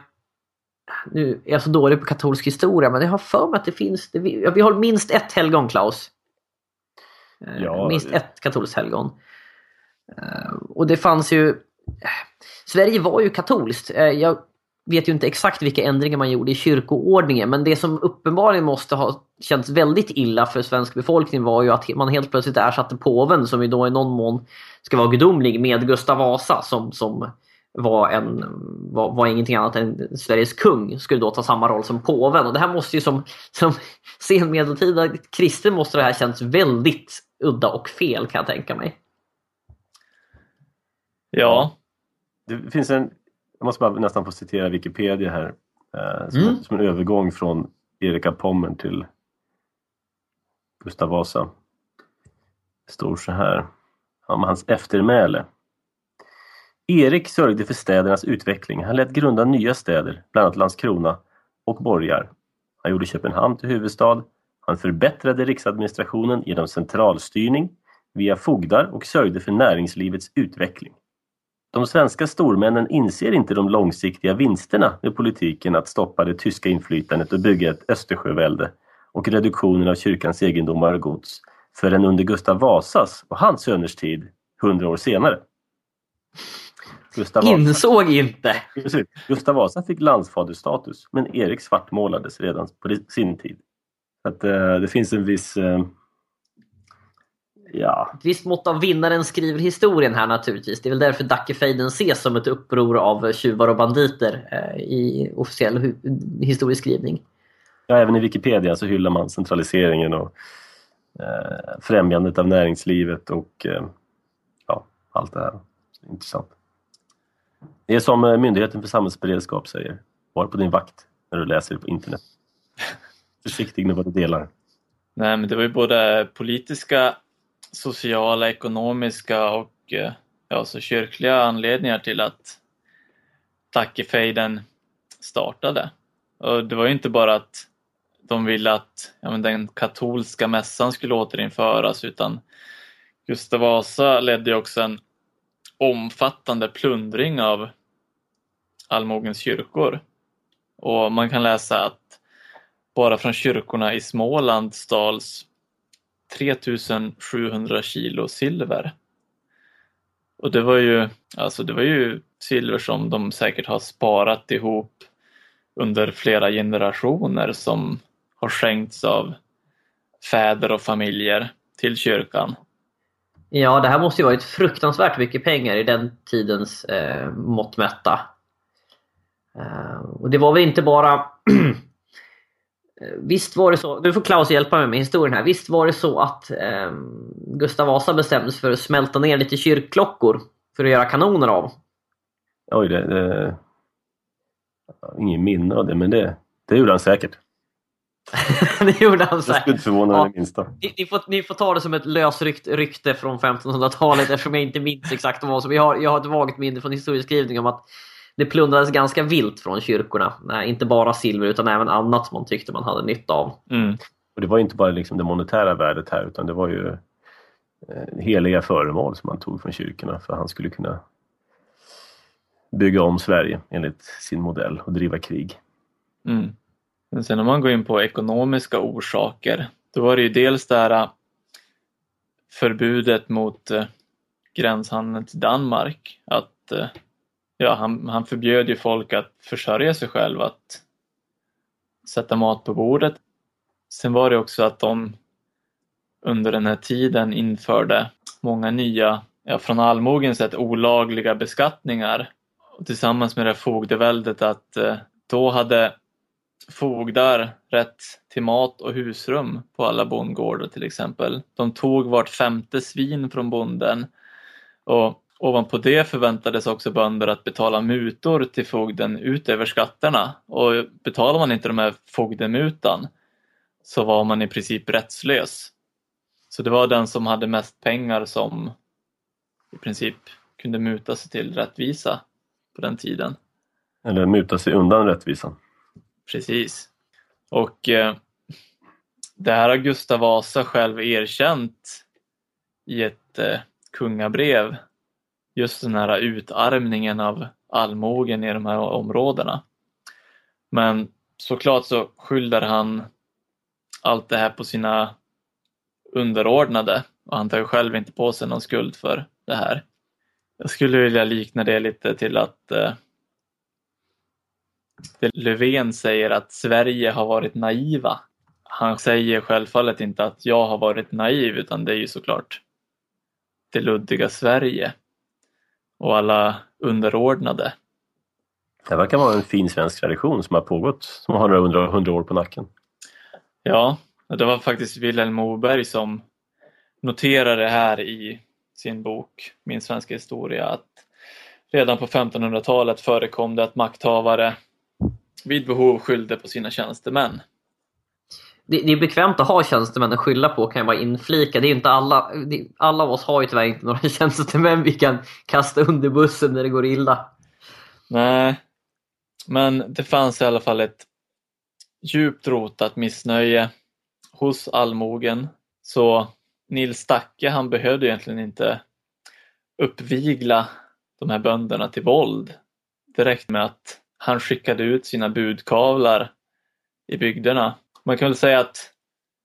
nu är jag så dålig på katolsk historia, men jag har för mig att det finns... Det, vi, vi har minst ett helgon, Klaus. Eh, ja, minst det... ett katolskt helgon. Eh, och det fanns ju... Sverige var ju katolskt. Eh, jag vet ju inte exakt vilka ändringar man gjorde i kyrkoordningen, men det som uppenbarligen måste ha känts väldigt illa för svensk befolkning var ju att man helt plötsligt ersatte påven, som ju då i någon mån ska vara gudomlig, med Gustav Vasa som, som var, en, var, var ingenting annat än Sveriges kung, skulle då ta samma roll som påven. Och det här måste ju som, som senmedeltida kristen måste det här känns väldigt udda och fel kan jag tänka mig. Ja. Det finns en, jag måste bara nästan få citera Wikipedia här. Eh, som, mm. som en övergång från Erika Pommern till Gustav Vasa. Det står så här om hans eftermäle. Erik sörjde för städernas utveckling. Han lät grunda nya städer, bland annat Landskrona och Borgar. Han gjorde Köpenhamn till huvudstad. Han förbättrade riksadministrationen genom centralstyrning via fogdar och sörjde för näringslivets utveckling. De svenska stormännen inser inte de långsiktiga vinsterna med politiken att stoppa det tyska inflytandet och bygga ett Östersjövälde och reduktionen av kyrkans egendomar och gods förrän under Gustav Vasas och hans söners tid, hundra år senare. Gustav Insåg Vasa. inte. Gustav Vasa fick landsfaderstatus men Erik svartmålades redan på sin tid. Att, uh, det finns en viss uh, Ja. Ett visst mått av vinnaren skriver historien här naturligtvis. Det är väl därför Dackefejden ses som ett uppror av tjuvar och banditer eh, i officiell historieskrivning. Ja, även i Wikipedia så hyllar man centraliseringen och eh, främjandet av näringslivet och eh, ja, allt det här. Intressant. Det är som eh, Myndigheten för samhällsberedskap säger. Var på din vakt när du läser på internet. Försiktig med vad du delar. Nej, men det var ju både politiska, sociala, ekonomiska och eh, ja, så kyrkliga anledningar till att Dackefejden startade. Och det var ju inte bara att de ville att ja, men den katolska mässan skulle återinföras utan Gustav Vasa ledde också en omfattande plundring av allmogens kyrkor. Och man kan läsa att bara från kyrkorna i Småland stals 3700 kilo silver. Och det var ju, alltså det var ju silver som de säkert har sparat ihop under flera generationer som har skänkts av fäder och familjer till kyrkan. Ja, det här måste ju varit fruktansvärt mycket pengar i den tidens eh, mått mätta. Eh, och det var väl inte bara Visst var det så, nu får Klaus hjälpa mig med historien här. Visst var det så att eh, Gustav Vasa bestämde sig för att smälta ner lite kyrkklockor för att göra kanoner av? Oj, det, det... Ingen minne av det, men det, det gjorde han säkert. det gjorde han säkert. Jag skulle inte förvåna mig Ja. det minsta. Ni, ni, får, ni får ta det som ett lösryckt rykte från 1500-talet eftersom jag inte minns exakt vad som. Jag har, jag har ett vagt minne från historieskrivning om att det plundrades ganska vilt från kyrkorna. Nej, inte bara silver utan även annat som man tyckte man hade nytta av. Mm. Och det var inte bara liksom det monetära värdet här utan det var ju eh, heliga föremål som han tog från kyrkorna för han skulle kunna bygga om Sverige enligt sin modell och driva krig. Mm. Men sen om man går in på ekonomiska orsaker, då var det ju dels det här äh, förbudet mot eh, gränshandeln till Danmark. Att eh, ja, han, han förbjöd ju folk att försörja sig själv, att sätta mat på bordet. Sen var det också att de under den här tiden införde många nya, ja, från allmogen sett olagliga beskattningar. Och tillsammans med det här fogdeväldet att eh, då hade fogdar rätt till mat och husrum på alla bondgårdar till exempel. De tog vart femte svin från bonden och ovanpå det förväntades också bönder att betala mutor till fogden utöver skatterna och betalar man inte de här fogdemutan så var man i princip rättslös. Så det var den som hade mest pengar som i princip kunde muta sig till rättvisa på den tiden. Eller muta sig undan rättvisan. Precis. Och eh, det här har Gustav Vasa själv erkänt i ett eh, kungabrev. Just den här utarmningen av allmogen i de här områdena. Men såklart så skyller han allt det här på sina underordnade och han tar ju själv inte på sig någon skuld för det här. Jag skulle vilja likna det lite till att eh, Löfven säger att Sverige har varit naiva. Han säger självfallet inte att jag har varit naiv utan det är ju såklart det luddiga Sverige och alla underordnade. Det verkar vara en fin svensk tradition som har pågått, som har några hundra, hundra år på nacken. Ja, det var faktiskt Vilhelm Moberg som noterade det här i sin bok Min svenska historia att redan på 1500-talet förekom det att makthavare vid behov skyllde på sina tjänstemän. Det, det är bekvämt att ha tjänstemän att skylla på kan jag bara inflika. Det är inte alla, det, alla av oss har ju tyvärr inte några tjänstemän vi kan kasta under bussen när det går illa. Nej, men det fanns i alla fall ett djupt rotat missnöje hos allmogen. Så Nils Stacke han behövde egentligen inte uppvigla de här bönderna till våld. Det räckte med att han skickade ut sina budkavlar i bygderna. Man kan väl säga att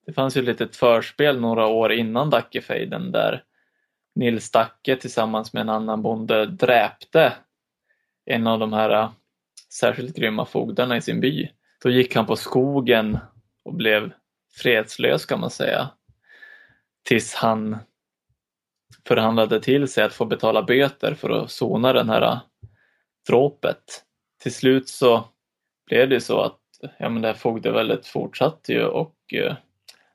det fanns ju ett litet förspel några år innan Dackefejden där Nils Dacke tillsammans med en annan bonde dräpte en av de här äh, särskilt grymma fogdarna i sin by. Då gick han på skogen och blev fredslös kan man säga. Tills han förhandlade till sig att få betala böter för att sona den här äh, dråpet. Till slut så blev det så att ja, men det här fogdeväldet fortsatte ju och eh,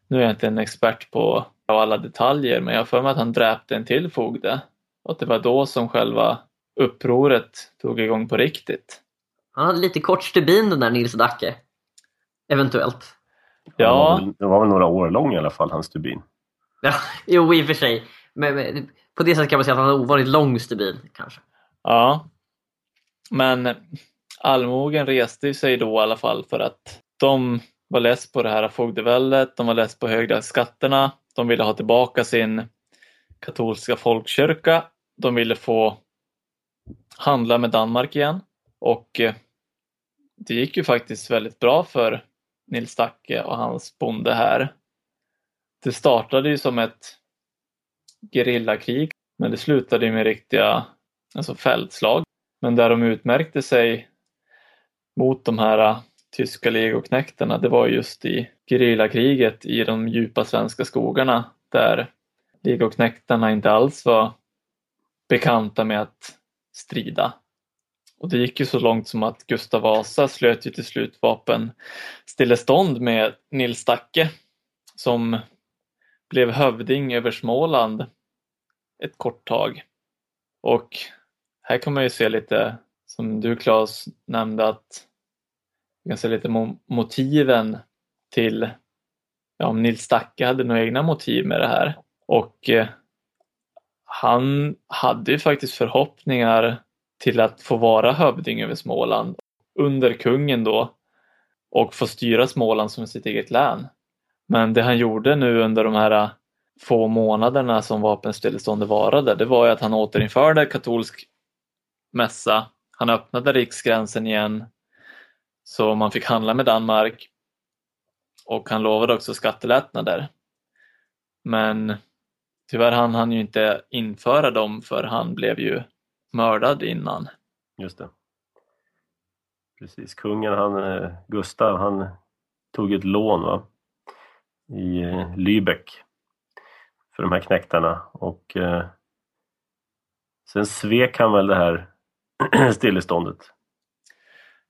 nu är jag inte en expert på alla detaljer men jag har för mig att han dräpte en till fogde och att det var då som själva upproret tog igång på riktigt. Han hade lite kort stubin den där Nils Dacke. Eventuellt. Ja, det var väl några år lång i alla fall, hans stubin. Ja, jo, i och för sig. Men, men på det sättet kan man säga att han hade ovanligt lång stubin kanske. ja. Men allmogen reste sig då i alla fall för att de var less på det här fogdeväldet, de var less på höga skatterna, de ville ha tillbaka sin katolska folkkyrka, de ville få handla med Danmark igen och eh, det gick ju faktiskt väldigt bra för Nils Dacke och hans bonde här. Det startade ju som ett gerillakrig men det slutade ju med riktiga alltså fältslag. Men där de utmärkte sig mot de här äh, tyska legoknektarna det var just i gerillakriget i de djupa svenska skogarna där legoknektarna inte alls var bekanta med att strida. Och det gick ju så långt som att Gustav Vasa slöt ju till slut vapenstillestånd med Nils Dacke som blev hövding över Småland ett kort tag. Och här kan man ju se lite, som du Claes nämnde, att vi lite motiven till, ja om Nils Dacke hade några egna motiv med det här. Och eh, han hade ju faktiskt förhoppningar till att få vara hövding över Småland under kungen då och få styra Småland som sitt eget län. Men det han gjorde nu under de här eh, få månaderna som vapenstilleståndet varade, det var ju att han återinförde katolsk mässa. Han öppnade riksgränsen igen så man fick handla med Danmark och han lovade också skattelättnader. Men tyvärr hann han ju inte införa dem för han blev ju mördad innan. Just det. Precis, kungen, han, eh, Gustav, han tog ett lån va? i eh, Lübeck för de här knäktarna och eh, sen svek han väl det här stilleståndet.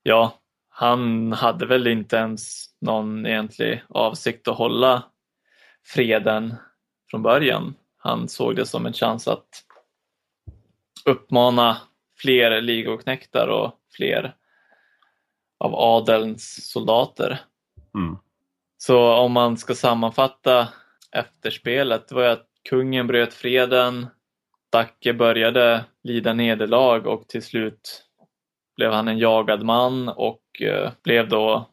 Ja, han hade väl inte ens någon egentlig avsikt att hålla freden från början. Han såg det som en chans att uppmana fler ligoknektar och fler av adelns soldater. Mm. Så om man ska sammanfatta efterspelet, det var ju att kungen bröt freden, Dacke började lida nederlag och till slut blev han en jagad man och Eh, blev då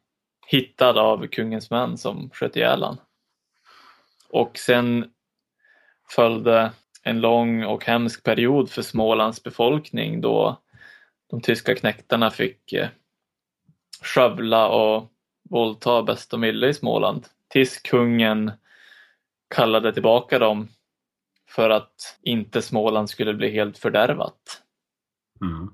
hittad av kungens män som sköt ihjäl han. Och sen följde en lång och hemsk period för Smålands befolkning då de tyska knäktarna fick eh, skövla och våldta bäst de ville i Småland tills kungen kallade tillbaka dem för att inte Småland skulle bli helt fördärvat. Mm.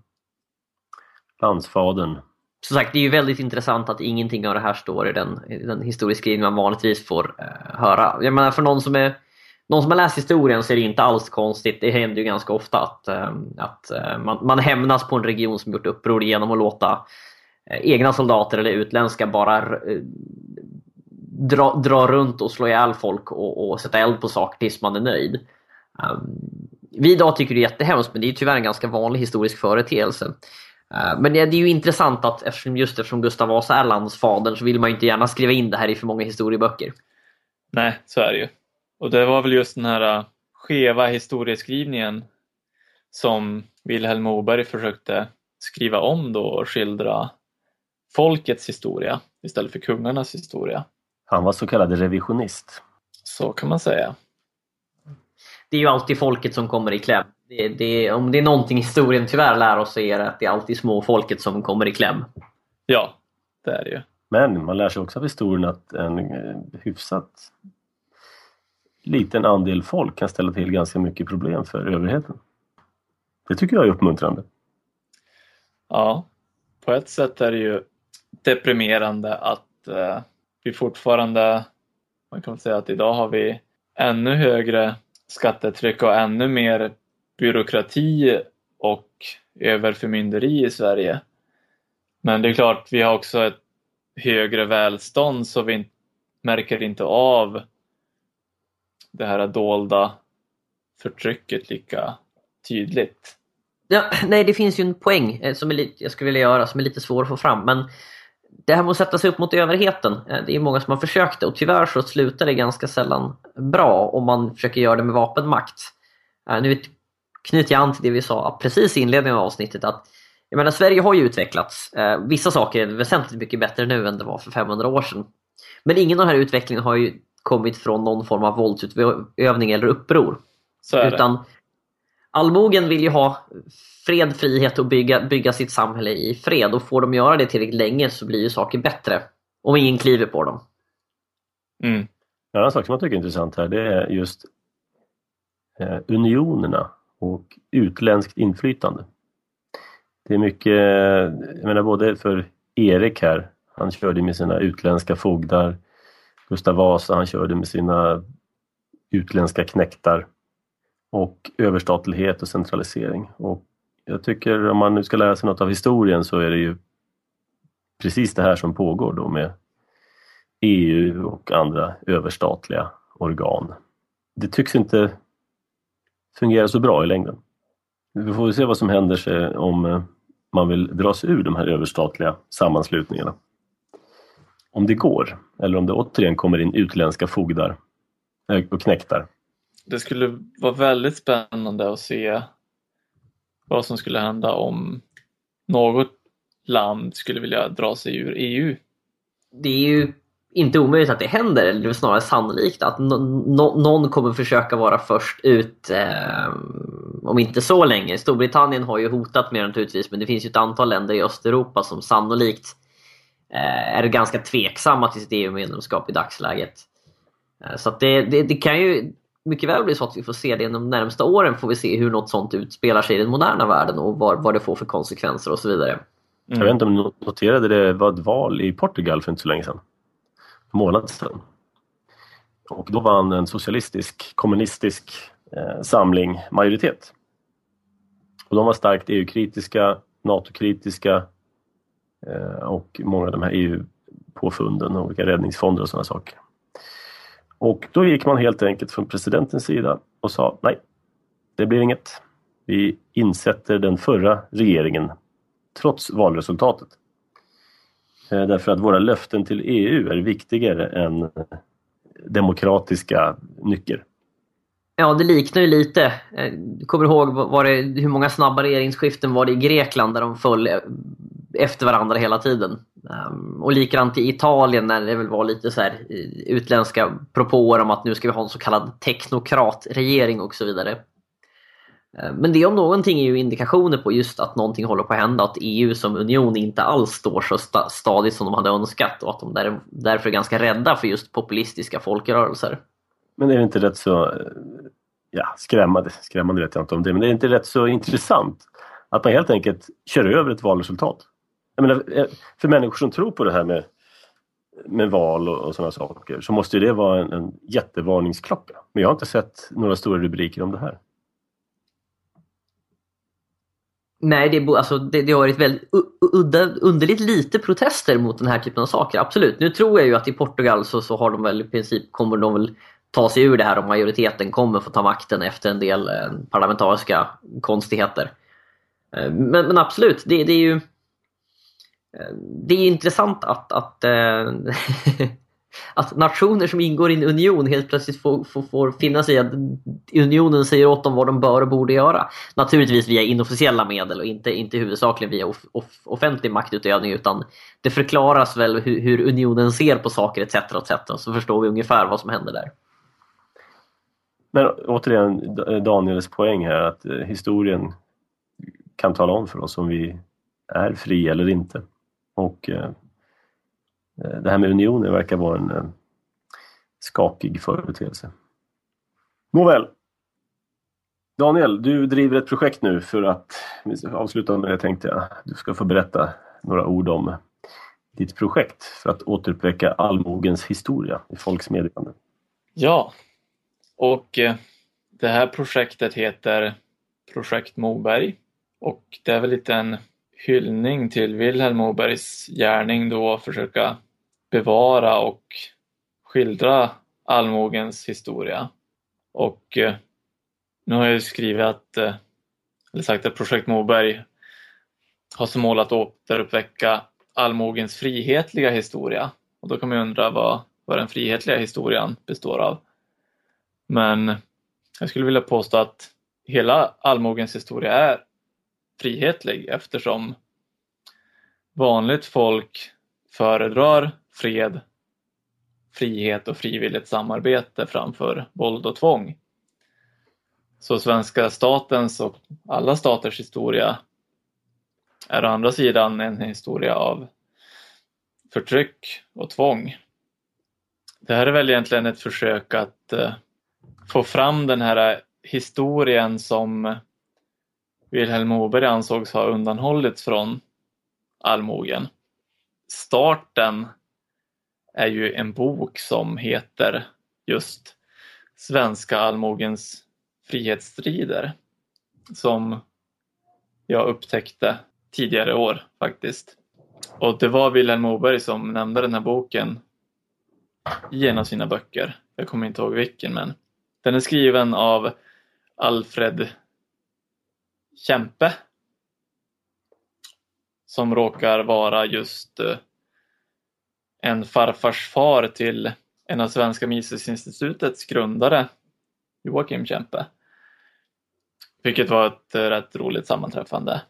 Landsfadern. Som sagt, det är ju väldigt intressant att ingenting av det här står i den, i den historieskrivning man vanligtvis får eh, höra. Jag menar för någon som är någon som har läst historien så är det inte alls konstigt. Det händer ju ganska ofta att, eh, att eh, man, man hämnas på en region som gjort uppror genom att låta eh, egna soldater eller utländska bara eh, dra, dra runt och slå ihjäl folk och, och sätta eld på saker tills man är nöjd. Um, vi idag tycker det är jättehemskt men det är tyvärr en ganska vanlig historisk företeelse. Uh, men det är ju intressant att eftersom, just eftersom Gustav Vasa är landsfadern så vill man inte gärna skriva in det här i för många historieböcker. Nej, så är det ju. Och det var väl just den här äh, skeva historieskrivningen som Vilhelm Moberg försökte skriva om då och skildra folkets historia istället för kungarnas historia. Han var så kallad revisionist. Så kan man säga. Det är ju alltid folket som kommer i kläm. Det, det, om det är någonting historien tyvärr lär oss så är det att det är alltid småfolket som kommer i kläm. Ja, det är det ju. Men man lär sig också av historien att en eh, hyfsat liten andel folk kan ställa till ganska mycket problem för överheten. Det tycker jag är uppmuntrande. Ja, på ett sätt är det ju deprimerande att eh, vi fortfarande, man kan säga att idag har vi ännu högre skattetryck och ännu mer byråkrati och överförmynderi i Sverige. Men det är klart, vi har också ett högre välstånd så vi märker inte av det här dolda förtrycket lika tydligt. Ja, nej, det finns ju en poäng eh, som är lite, jag skulle vilja göra som är lite svår att få fram. Men det här med att sätta sig upp mot överheten, eh, det är många som har försökt det och tyvärr så slutar det ganska sällan bra om man försöker göra det med vapenmakt. Eh, nu knyter jag an till det vi sa precis i inledningen av avsnittet att jag menar, Sverige har ju utvecklats. Vissa saker är väsentligt mycket bättre nu än det var för 500 år sedan. Men ingen av den här utvecklingen har ju kommit från någon form av våldsutövning eller uppror. Utan allmogen vill ju ha fred, frihet och bygga, bygga sitt samhälle i fred och får de göra det tillräckligt länge så blir ju saker bättre. Om ingen kliver på dem. Mm. En annan sak som jag tycker är intressant här det är just eh, unionerna och utländskt inflytande. Det är mycket, jag menar både för Erik här, han körde med sina utländska fogdar Gustav Vasa, han körde med sina utländska knäktar och överstatlighet och centralisering. Och jag tycker om man nu ska lära sig något av historien så är det ju precis det här som pågår då med EU och andra överstatliga organ. Det tycks inte fungera så bra i längden. Vi får se vad som händer om eh, man vill dra sig ur de här överstatliga sammanslutningarna. Om det går, eller om det återigen kommer in utländska fogdar eh, och knäktar. Det skulle vara väldigt spännande att se vad som skulle hända om något land skulle vilja dra sig ur EU. Det är ju inte omöjligt att det händer, eller det är snarare sannolikt att no no någon kommer försöka vara först ut eh, om inte så länge. Storbritannien har ju hotat mer naturligtvis men det finns ju ett antal länder i Östeuropa som sannolikt eh, är ganska tveksamma till sitt EU-medlemskap i dagsläget. Eh, så det, det, det, kan ju mycket väl bli så att vi får se det de närmsta åren får vi se hur något sånt utspelar sig i den moderna världen och vad, vad det får för konsekvenser och så vidare. Mm. Jag vet inte om du noterade det var ett val i Portugal för inte så länge sedan månad sedan. Och då vann en socialistisk, kommunistisk eh, samling majoritet. Och de var starkt EU-kritiska, NATO-kritiska eh, och många av de här EU-påfunden, olika räddningsfonder och sådana saker. Och då gick man helt enkelt från presidentens sida och sa nej, det blir inget. Vi insätter den förra regeringen trots valresultatet. Eh, därför att våra löften till EU är viktigare än demokratiska nycker. Ja, det liknar ju lite. Eh, du kommer ihåg var det, hur många snabba regeringsskiften var det i Grekland där de föll eh, efter varandra hela tiden. Ehm, och likadant i Italien när det väl var lite så här utländska propåer om att nu ska vi ha en så kallad teknokratregering och så vidare. Eh, men det om någonting är ju indikationer på just att någonting håller på att hända, att EU som union inte alls står så stadigt som de hade önskat och att de där, därför är ganska rädda för just populistiska folkrörelser. Men är det inte rätt så, eh, ja skrämmande, skrämmande vet jag inte om det, men är det inte rätt så intressant att man helt enkelt kör över ett valresultat? Jag menar, eh, för människor som tror på det här med, med val och, och sådana saker så måste det vara en, en jättevarningsklocka. Men jag har inte sett några stora rubriker om det här. Nej, det, alltså, det, det har varit väldigt udda, underligt lite protester mot den här typen av saker. Absolut. Nu tror jag ju att i Portugal så, så har de väl i princip kommer de väl ta sig ur det här och majoriteten kommer få ta makten efter en del eh, parlamentariska konstigheter. Eh, men, men, absolut, det, det, är ju eh, det är intressant att, att eh, att nationer som ingår i en union helt plötsligt får, får, får finna sig i att unionen säger åt dem vad de bör och borde göra. Naturligtvis via inofficiella medel och inte, inte huvudsakligen via off, off, offentlig maktutövning utan det förklaras väl hur, hur unionen ser på saker etc. etc. Så förstår vi ungefär vad som händer där. Men återigen Daniels poäng här att eh, historien kan tala om för oss om vi är fria eller inte. Och Eh, Eh, det här med unioner verkar vara en eh, skakig företeelse. Nåväl. Daniel, du driver ett projekt nu för att avsluta med det tänkte jag. Du ska få berätta några ord om ditt projekt för att återuppväcka allmogens historia i folks medvetande. Ja, och eh, det här projektet heter Projekt Moberg och det är väl lite en hyllning till Vilhelm Mobergs gärning då att försöka bevara och skildra allmogens historia. Och eh, nu har jag skrivit att, eh, eller sagt att Projekt Moberg har som mål att återuppväcka allmogens frihetliga historia. Och då kan man undra vad, vad den frihetliga historien består av. Men jag skulle vilja påstå att hela allmogens historia är frihetlig eftersom vanligt folk föredrar fred, frihet och frivilligt samarbete framför våld och tvång. Så svenska statens och alla staters historia är å andra sidan en historia av förtryck och tvång. Det här är väl egentligen ett försök att eh, få fram den här historien som Vilhelm Moberg ansågs ha undanhållits från allmogen. Starten är ju en bok som heter just Svenska allmogens frihetsstrider som jag upptäckte tidigare år faktiskt. Och det var Vilhelm Moberg som nämnde den här boken i en av sina böcker. Jag kommer inte ihåg vilken men den är skriven av Alfred Kämpe. som råkar vara just eh, en farfars far till en av Svenska Misesinstitutets grundare, Joakim Kempe. Vilket var ett rätt roligt sammanträffande.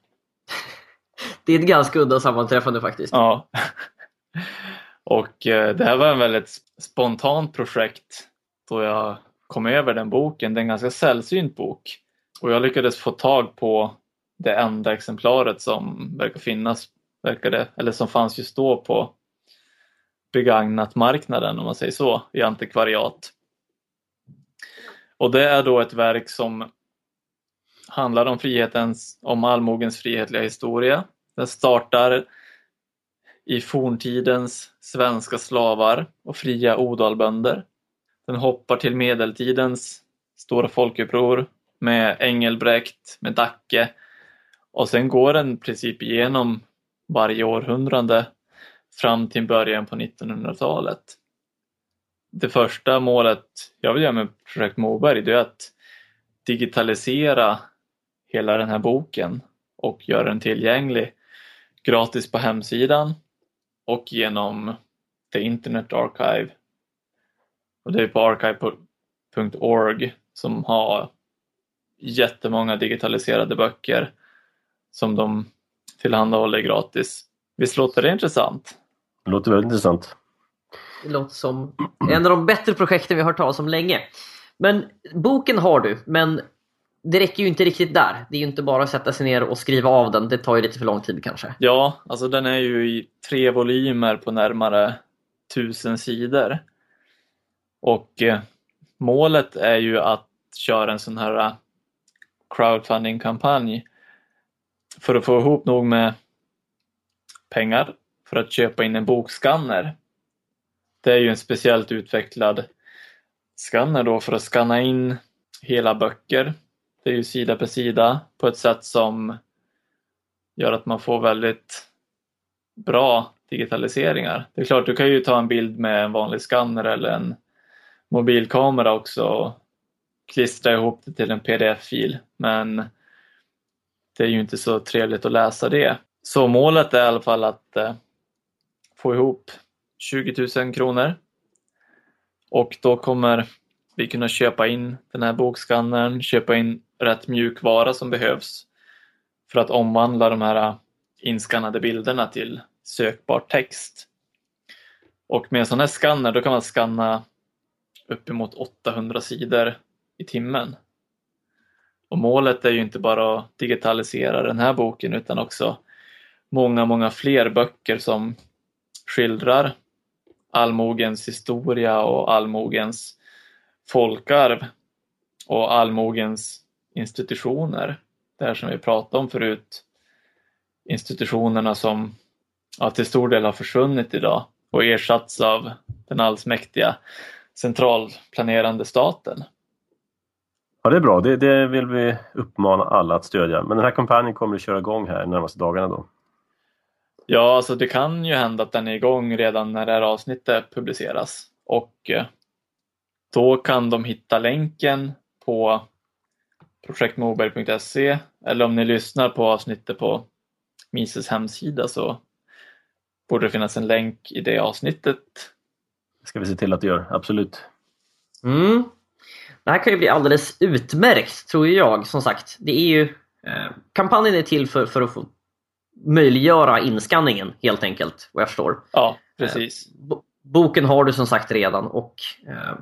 Det är ett ganska udda sammanträffande faktiskt. Ja. Och eh, det här var en väldigt spontant projekt då jag kom över den boken. Det är en ganska sällsynt bok. Och jag lyckades få tag på det enda exemplaret som verkar finnas, verkade, eller som fanns just då på begagnat marknaden om man säger så, i antikvariat. Och det är då ett verk som handlar om frihetens, om allmogens frihetliga historia. Den startar i forntidens svenska slavar och fria odalbönder. Den hoppar till medeltidens stora folkuppror med Engelbrekt, med Dacke och sen går den i princip igenom varje århundrade fram till början på 1900-talet. Det första målet jag vill göra med Projekt Moberg det är att digitalisera hela den här boken och göra den tillgänglig gratis på hemsidan och genom The Internet Archive. Och det är på archive.org som har jättemånga digitaliserade böcker som de tillhandahåller gratis. Visst låter det intressant? Det låter väldigt intressant. Det låter som en av de bättre projekten vi har hört talas om länge. Men boken har du, men det räcker ju inte riktigt där. Det är ju inte bara att sätta sig ner och skriva av den. Det tar ju lite för lång tid kanske. Ja, alltså den är ju i tre volymer på närmare tusen sidor. Och eh, målet är ju att köra en sån här eh, crowdfunding-kampanj för att få ihop nog med pengar för att köpa in en bokskanner. Det är ju en speciellt utvecklad skanner då för att skanna in hela böcker. Det är ju sida per sida på ett sätt som gör att man får väldigt bra digitaliseringar. Det är klart, du kan ju ta en bild med en vanlig skanner eller en mobilkamera också och klistra ihop det till en pdf-fil. Men det är ju inte så trevligt att läsa det. Så målet är i alla fall att eh, få ihop 20 000 kronor. Och då kommer vi kunna köpa in den här bokskannern, köpa in rätt mjukvara som behövs för att omvandla de här inskannade bilderna till sökbar text. Och med en sån här skanner då kan man skanna uppemot 800 sidor i timmen. Och målet är ju inte bara att digitalisera den här boken utan också många, många fler böcker som skildrar allmogens historia och allmogens folkarv och allmogens institutioner. Det här som vi pratade om förut. Institutionerna som ja, till stor del har försvunnit idag och ersatts av den allsmäktiga centralplanerande staten. Ja, det är bra. Det, det vill vi uppmana alla att stödja. Men den här kampanjen kommer att köra igång här de närmaste dagarna då? Ja, alltså det kan ju hända att den är igång redan när det här avsnittet publiceras. Och eh, då kan de hitta länken på projektmoberg.se eller om ni lyssnar på avsnittet på Mises hemsida så borde det finnas en länk i det avsnittet. Det ska vi se till att det gör, absolut. Mm. Det här kan ju bli alldeles utmärkt tror jag. Som sagt, det är ju eh, kampanjen är till för, för att få möjliggöra inskanningen helt enkelt vad jag förstår. Ja, precis. Eh, boken har du som sagt redan och eh,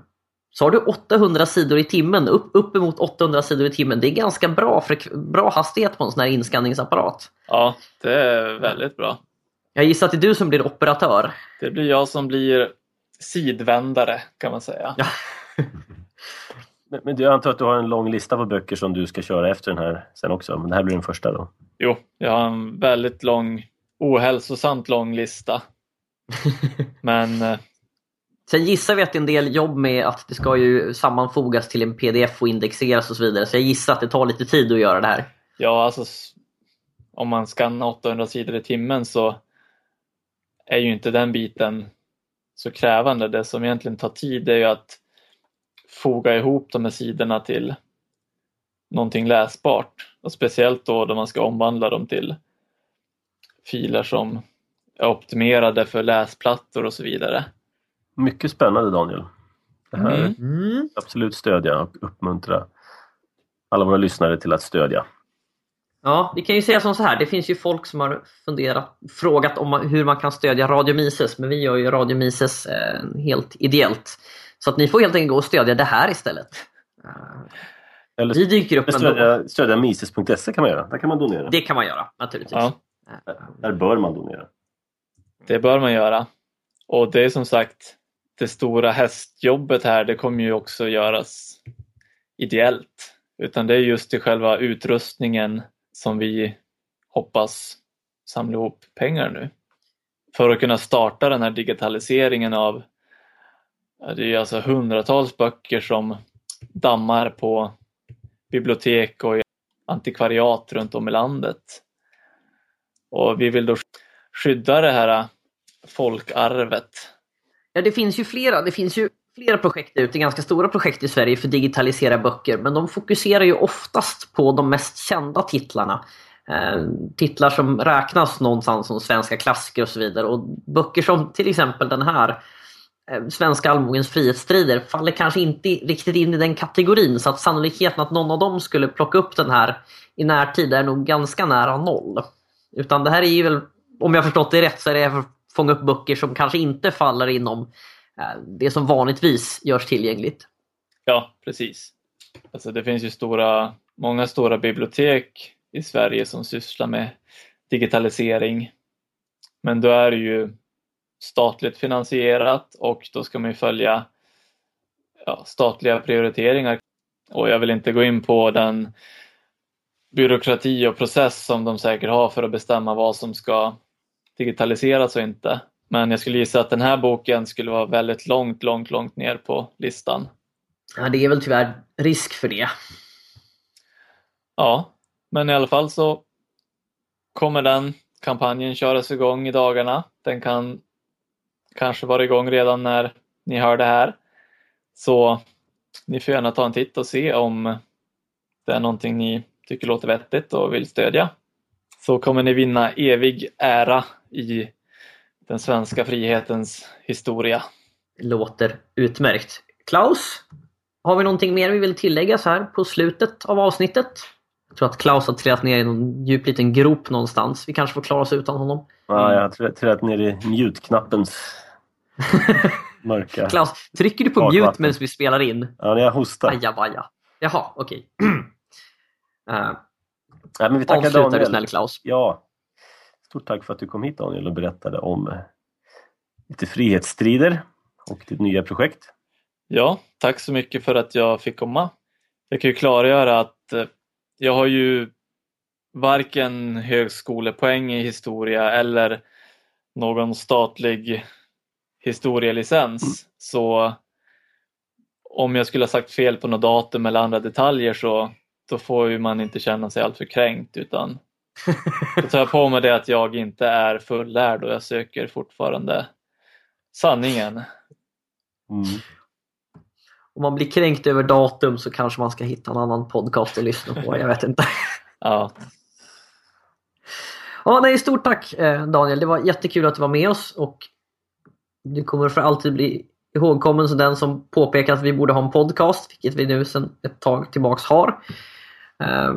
så har du 800 sidor i timmen, upp, uppemot 800 sidor i timmen. Det är ganska bra, bra hastighet på en sån här inskanningsapparat. Ja, det är väldigt bra. Jag gissar att det är du som blir operatör. Det blir jag som blir sidvändare kan man säga. Ja. men, men jag antar att du har en lång lista på böcker som du ska köra efter den här sen också, men det här blir den första då? Jo, jag har en väldigt lång, ohälsosamt lång lista. men eh, Sen gissar vi att det är en del jobb med att det ska ju sammanfogas till en pdf och indexeras och så vidare. Så jag gissar att det tar lite tid att göra det här. Ja, alltså om man skannar 800 sidor i timmen så är ju inte den biten så krävande. Det som egentligen tar tid är ju att foga ihop de här sidorna till någonting läsbart. Och speciellt då då man ska omvandla dem till filer som är optimerade för läsplattor och så vidare. Mycket spännande Daniel. Det här Mm. Mm. absolut stödja och uppmuntra alla våra lyssnare till att stödja. Ja, vi kan ju säga som så här. Det finns ju folk som har funderat, frågat om hur man kan stödja Radio Mises, men vi gör ju Radio Mises eh, helt ideellt. Så att ni får helt enkelt gå och stödja det här istället. Eller vi dyker upp ändå. stödja, stödja mises.se kan man göra. Där kan man donera. Det kan man göra, naturligtvis. Ja, Där bör man donera. det bör man göra. Och det är som sagt det stora hästjobbet här, det kommer ju också göras ideellt. Utan det är just till själva utrustningen som vi hoppas samla ihop pengar nu. För att kunna starta den här digitaliseringen av, det är alltså hundratals böcker som dammar på bibliotek och antikvariat runt om i landet. Och vi vill då skydda det här folkarvet. Ja, det finns ju flera. Det finns ju flera projekt ute, ganska stora projekt i Sverige för att digitalisera böcker. Men de fokuserar ju oftast på de mest kända titlarna. Eh, titlar som räknas någonstans som svenska klassiker och så vidare. Och böcker som till exempel den här Eh, svenska allmogens frihetsstrider faller kanske inte riktigt in i den kategorin så att sannolikheten att någon av dem skulle plocka upp den här i närtid är nog ganska nära noll. Utan det här är ju väl, om jag förstått det rätt, så är det för att fånga upp böcker som kanske inte faller inom eh, det som vanligtvis görs tillgängligt. Ja, precis. Alltså det finns ju stora, många stora bibliotek i Sverige som sysslar med digitalisering. Men då är det ju statligt finansierat och då ska man ju följa ja, statliga prioriteringar. Och jag vill inte gå in på den byråkrati och process som de säkert har för att bestämma vad som ska digitaliseras och inte. Men jag skulle gissa att den här boken skulle vara väldigt långt, långt, långt ner på listan. Ja, det är väl tyvärr risk för det. Ja, men i alla fall så kommer den kampanjen köras igång i dagarna. Den kan kanske vara igång redan när ni hör det här. Så ni får gärna ta en titt och se om det är någonting ni tycker låter vettigt och vill stödja. Så kommer ni vinna evig ära i den svenska frihetens historia. Låter utmärkt. Klaus, har vi någonting mer vi vill tillägga så här på slutet av avsnittet? Jag tror att Klaus har trillat ner i någon djup liten grop någonstans. Vi kanske får klara oss utan honom. Ja, jag har trillat- ner i mute-knappens mörka... Klaus, trycker du på Bakvatten. mute medan vi spelar in? Ja, när jag hostar. Ajabaja. Jaha, okej. uh, Nej, men vi tackar avslutar du Daniel. snäll Klaus. Ja. Stort tack för att du kom hit Daniel och berättade om eh, lite frihetsstrider och ditt nya projekt. Ja, tack så mycket för att jag fick komma. Jag kan ju klargöra att eh, jag har ju varken högskolepoäng i historia eller någon statlig historielicens. Så om jag skulle ha sagt fel på något datum eller andra detaljer så då får ju man inte känna sig alltför kränkt utan då tar jag på mig det att jag inte är fullärd och jag söker fortfarande sanningen. Mm. Om man blir kränkt över datum så kanske man ska hitta en annan podcast att lyssna på. Jag vet inte. Ja, Ja, nej, stort tack eh, Daniel. Det var jättekul att du var med oss och du kommer för alltid bli ihågkommen som den som påpekar att vi borde ha en podcast, vilket vi nu sedan ett tag tillbaks har. Eh,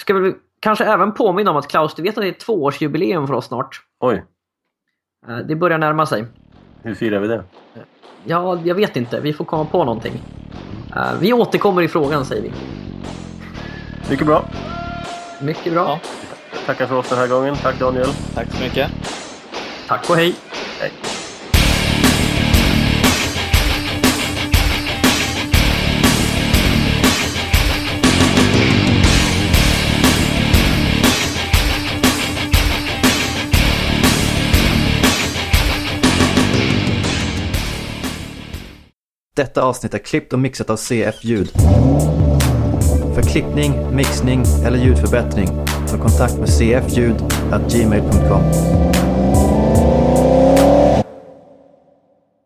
ska väl kanske även påminna om att Klaus, du vet att det är tvåårsjubileum för oss snart. Oj, Eh, det börjar närma sig. hur firar vi det? Ja, jag vet inte. Vi får komma på någonting. Eh, vi återkommer i frågan säger vi. Mycket bra. Mycket bra. Ja. Tackar för oss den här gången. Tack Daniel. tack så mycket. Tack och hej. Hej. Detta avsnitt är klippt och mixat av CF Ljud. För klippning, mixning eller ljudförbättring ta kontakt med cfljud.gmail.com.